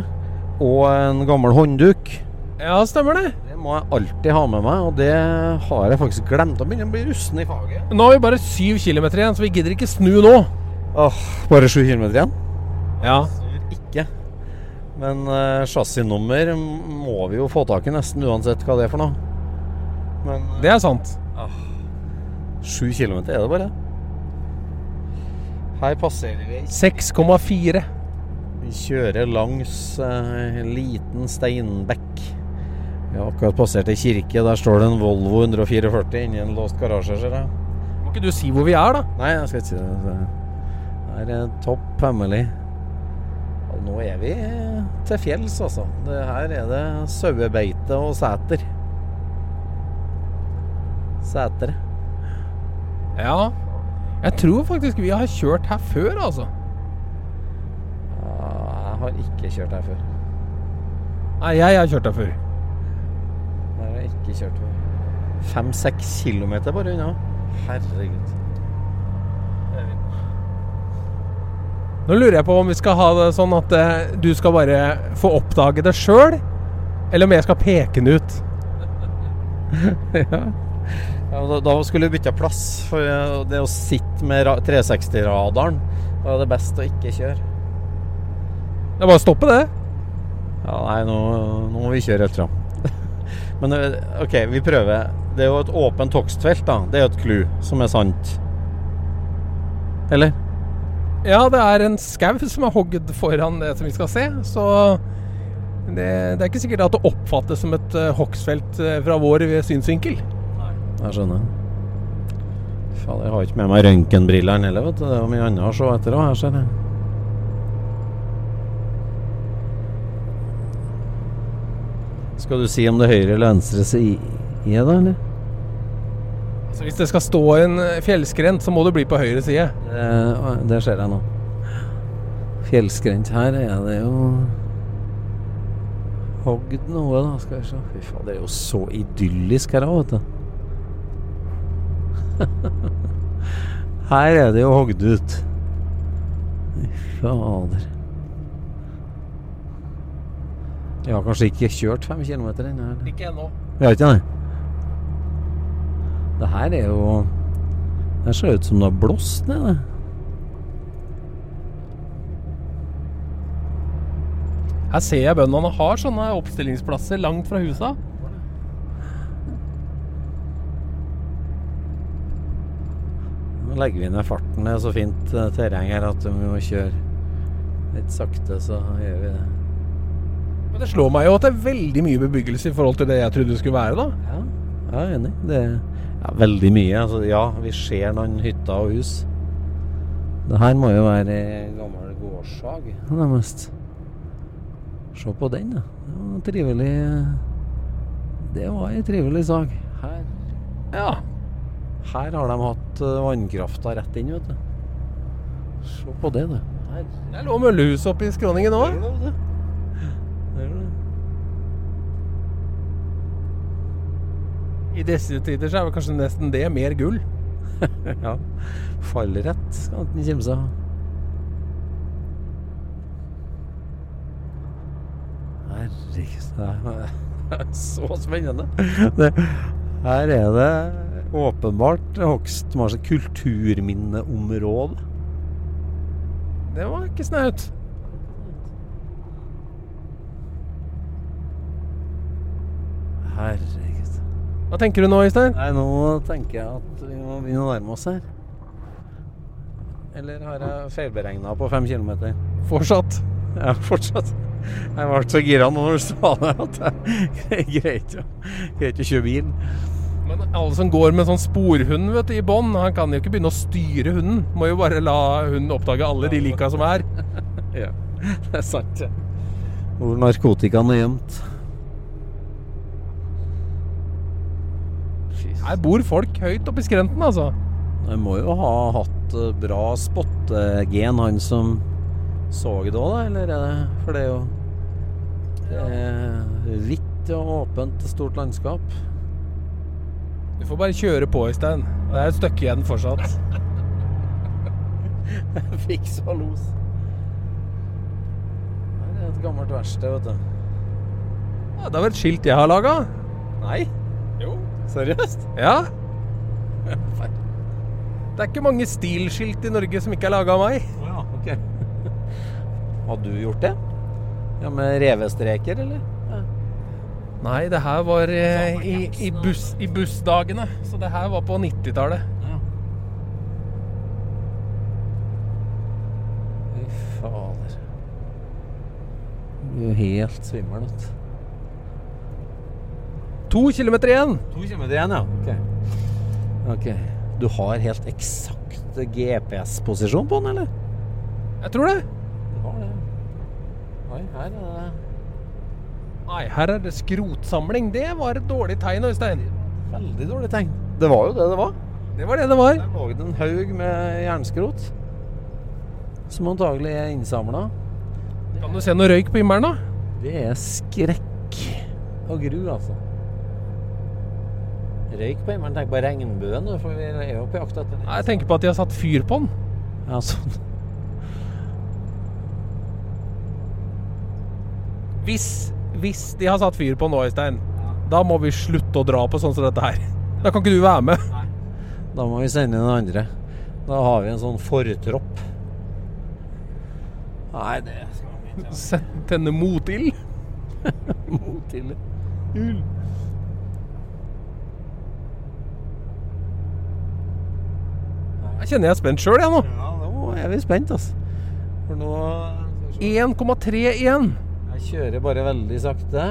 og en gammel håndduk. ja stemmer det. Det må jeg alltid ha med meg, og det har jeg faktisk glemt. Da begynner å bli rusten i faget. Nå har vi bare syv kilometer igjen, så vi gidder ikke snu nå. Åh, bare sju kilometer igjen? Ja. Ikke. Men uh, chassisnummer må vi jo få tak i nesten uansett hva det er for noe. Men Det er sant. sju kilometer er det bare. Her passerer vi 6,4. Vi kjører langs eh, en liten steinbekk. Vi har akkurat passert ei kirke. Der står det en Volvo 144 inni en låst garasje. Ser jeg. Må ikke du si hvor vi er, da? Nei, jeg skal ikke si det. Det er eh, topp hemmelig. Og nå er vi til fjells, altså. Det her er det sauebeite og seter. Setre. Ja. Jeg tror faktisk vi har kjørt her før, altså. Jeg har ikke kjørt her før. Nei, jeg har kjørt her før. Jeg har ikke kjørt før. Fem-seks kilometer bare unna. Herregud. Nå lurer jeg på om vi skal ha det sånn at eh, du skal bare få oppdage det sjøl, eller om jeg skal peke den ut. ja. Ja da, skulle vi bytte plass. For eh, det å sitte med 360-radaren, da er det best å ikke kjøre. Det er bare å stoppe det. Ja, nei, nå, nå må vi kjøre helt fram. Men eh, OK, vi prøver. Det er jo et åpent hogstfelt, da. Det er jo et clou som er sant. Eller? Ja, det er en skau som er hogd foran det som vi skal se, så det, det er ikke sikkert at det oppfattes som et uh, hogstfelt eh, fra vår synsvinkel. Jeg skjønner. Faen, jeg har ikke med meg røntgenbrillene heller, vet du. Det er mye annet å se etter òg, her ser jeg. Skal du si om det er høyre eller venstre side, da, eller? Altså, hvis det skal stå en eh, fjellskrent, så må det bli på høyre side. Det, det ser jeg nå. Fjellskrent her er det jo hogd noe, da. Skal vi se. Fy faen, det er jo så idyllisk her òg, vet du. her er det jo hogd ut. Fader. Jeg har kanskje ikke kjørt fem kilometer ennå. Ikke ennå. Vi har ikke det? Det her er jo Det ser ut som det har blåst ned. Her ser jeg bøndene har sånne oppstillingsplasser langt fra husa. Nå legger vi ned farten. Det er så fint eh, terreng her at vi må kjøre litt sakte, så gjør vi det. Men det slår meg jo at det er veldig mye bebyggelse i forhold til det jeg trodde det skulle være, da. Ja, jeg er enig. Det er ja, veldig mye. Altså, ja, vi ser noen hytter og hus. Det her må jo være gammel gårdshag, nærmest. Se på den, da. Det var en trivelig Det var ei trivelig sag. Her, Ja. Her har de hatt eh, vannkrafta rett inn, vet du. Se på det, du. Det lå møllehus oppe i skråningen òg. Det. Det. I disse tider så er vel kanskje nesten det mer gull. Ja. Fallrett skal den ikke kimse av. Herregud, det er så spennende. Det, her er det åpenbart Hogstmarsk kulturminneområde. Det var ikke snaut. Herregud. Hva tenker du nå, Øystein? Nei, nå tenker jeg at vi må begynne å nærme oss her. Eller har jeg feilberegna på fem kilometer? Fortsatt. Ja, fortsatt. Jeg ble så gira nå når du sa det, at jeg greier ikke å kjøre bil. Men alle som går med sånn sporhund vet du, i bånd, han kan jo ikke begynne å styre hunden. Må jo bare la hunden oppdage alle de lika som er. Ja, det er sant. Ja. Hvor narkotikaen er gjemt. Her bor folk høyt oppi skrenten, altså. Han må jo ha hatt eh, bra spottegen, han som så det òg, da? Eller er det For det er jo Det er hvitt og åpent, stort landskap. Du får bare kjøre på, Øystein. Det er et stykke igjen fortsatt. Fiks og los. Det er et gammelt verksted, vet du. Ja, det var et skilt jeg har laga. Nei? Jo. Seriøst? Ja. Det er ikke mange stilskilt i Norge som ikke er laga av meg. Ja, ok. Har du gjort det? Ja, Med revestreker, eller? Ja. Nei, det her var eh, i, i, buss, i bussdagene. Så det her var på 90-tallet. Fy fader. Du er jo helt svimmel. vet. To kilometer igjen! To kilometer igjen, ja. Ok. okay. Du har helt eksakt GPS-posisjon på den, eller? Jeg tror det. Du har det. Oi, her er det Nei, her er det skrotsamling. Det var et dårlig tegn, Øystein. veldig dårlig tegn. Det var jo det det var. Det var det det var. Der lå det en haug med jernskrot. Som antagelig er innsamla. Kan du se noe røyk på himmelen, da? Det er skrekk og gru, altså. Røyk på himmelen. Tenk på regnbuen, for vi er jo på jakt etter den. Jeg tenker på at de har satt fyr på den. Ja, sånn. Hvis, hvis de har satt fyr på nå, Øystein, da må vi slutte å dra på sånn som dette her. Da kan ikke du være med. Da må vi sende inn den andre. Da har vi en sånn fortropp. Nei, det skal vi ikke. Tenne motild. motild. til. Jeg kjenner jeg er spent sjøl, jeg nå. Ja, nå er vi spent, altså. For nå 1,3 igjen. Jeg kjører bare veldig sakte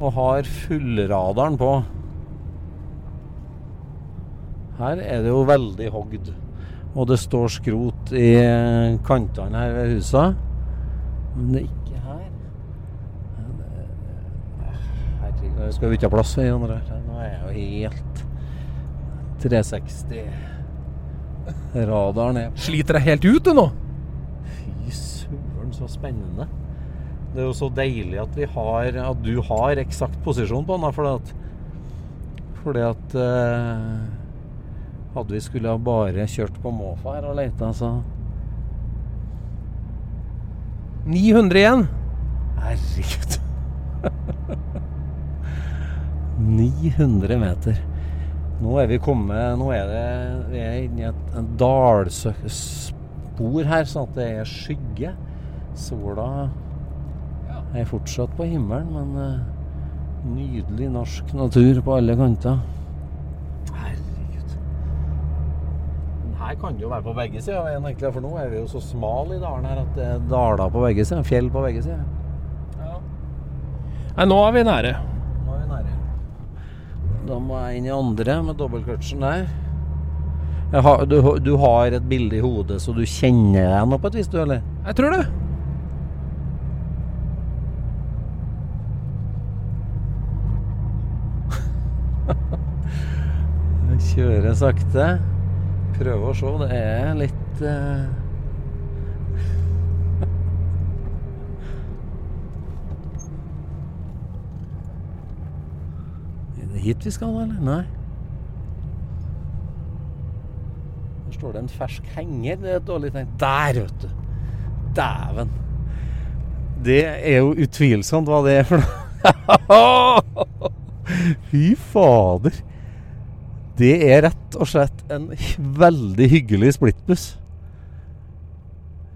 og har fullradaren på. Her er det jo veldig hogd. Og det står skrot i kantene her ved husa. Men det er ikke her. Herregud, skal vi ikke ha plass ved andre her? Nå er jeg jo helt 360. Radaren er Sliter deg helt ut, du nå. Fy søren, så spennende. Det er jo så deilig at vi har At du har eksakt posisjon på den. Fordi at Fordi at eh, Hadde vi skulle ha bare kjørt på måfå her og leita, så 900 igjen. Herregud. 900 meter. Nå er vi kommet Nå er det Vi er inne i et dalspor her, sånn at det er skygge. Sola er fortsatt på himmelen, men eh, nydelig norsk natur på alle kanter. Herregud. Men her kan det jo være på begge sider av veien, for nå er vi jo så smal i dalen her at det er daler på begge sider. Fjell på begge sider. Ja. Nei, nå er vi nære. Nå er vi nære. Da må jeg inn i andre med dobbeltkløtsjen der. Jeg har, du, du har et bilde i hodet, så du kjenner deg nå på et vis, du, eller? Jeg tror det. Jeg kjører sakte. Prøve å se. Det er litt uh... Er det hit vi skal, eller? Nei. Der står det en fersk henger. Det er et dårlig tegn. Der, vet du. Dæven. Det er jo utvilsomt hva det er for noe. Fy fader. Det er rett og slett en veldig hyggelig splittbuss.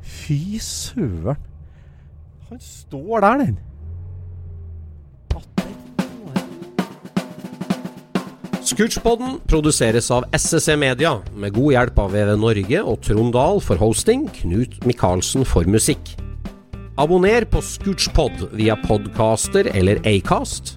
Fy søren. Han står der, den. Scootchpoden produseres av SSC Media, med god hjelp av VV Norge og Trond Dahl for hosting, Knut Micaelsen for musikk. Abonner på Scootchpod via podcaster eller Acast,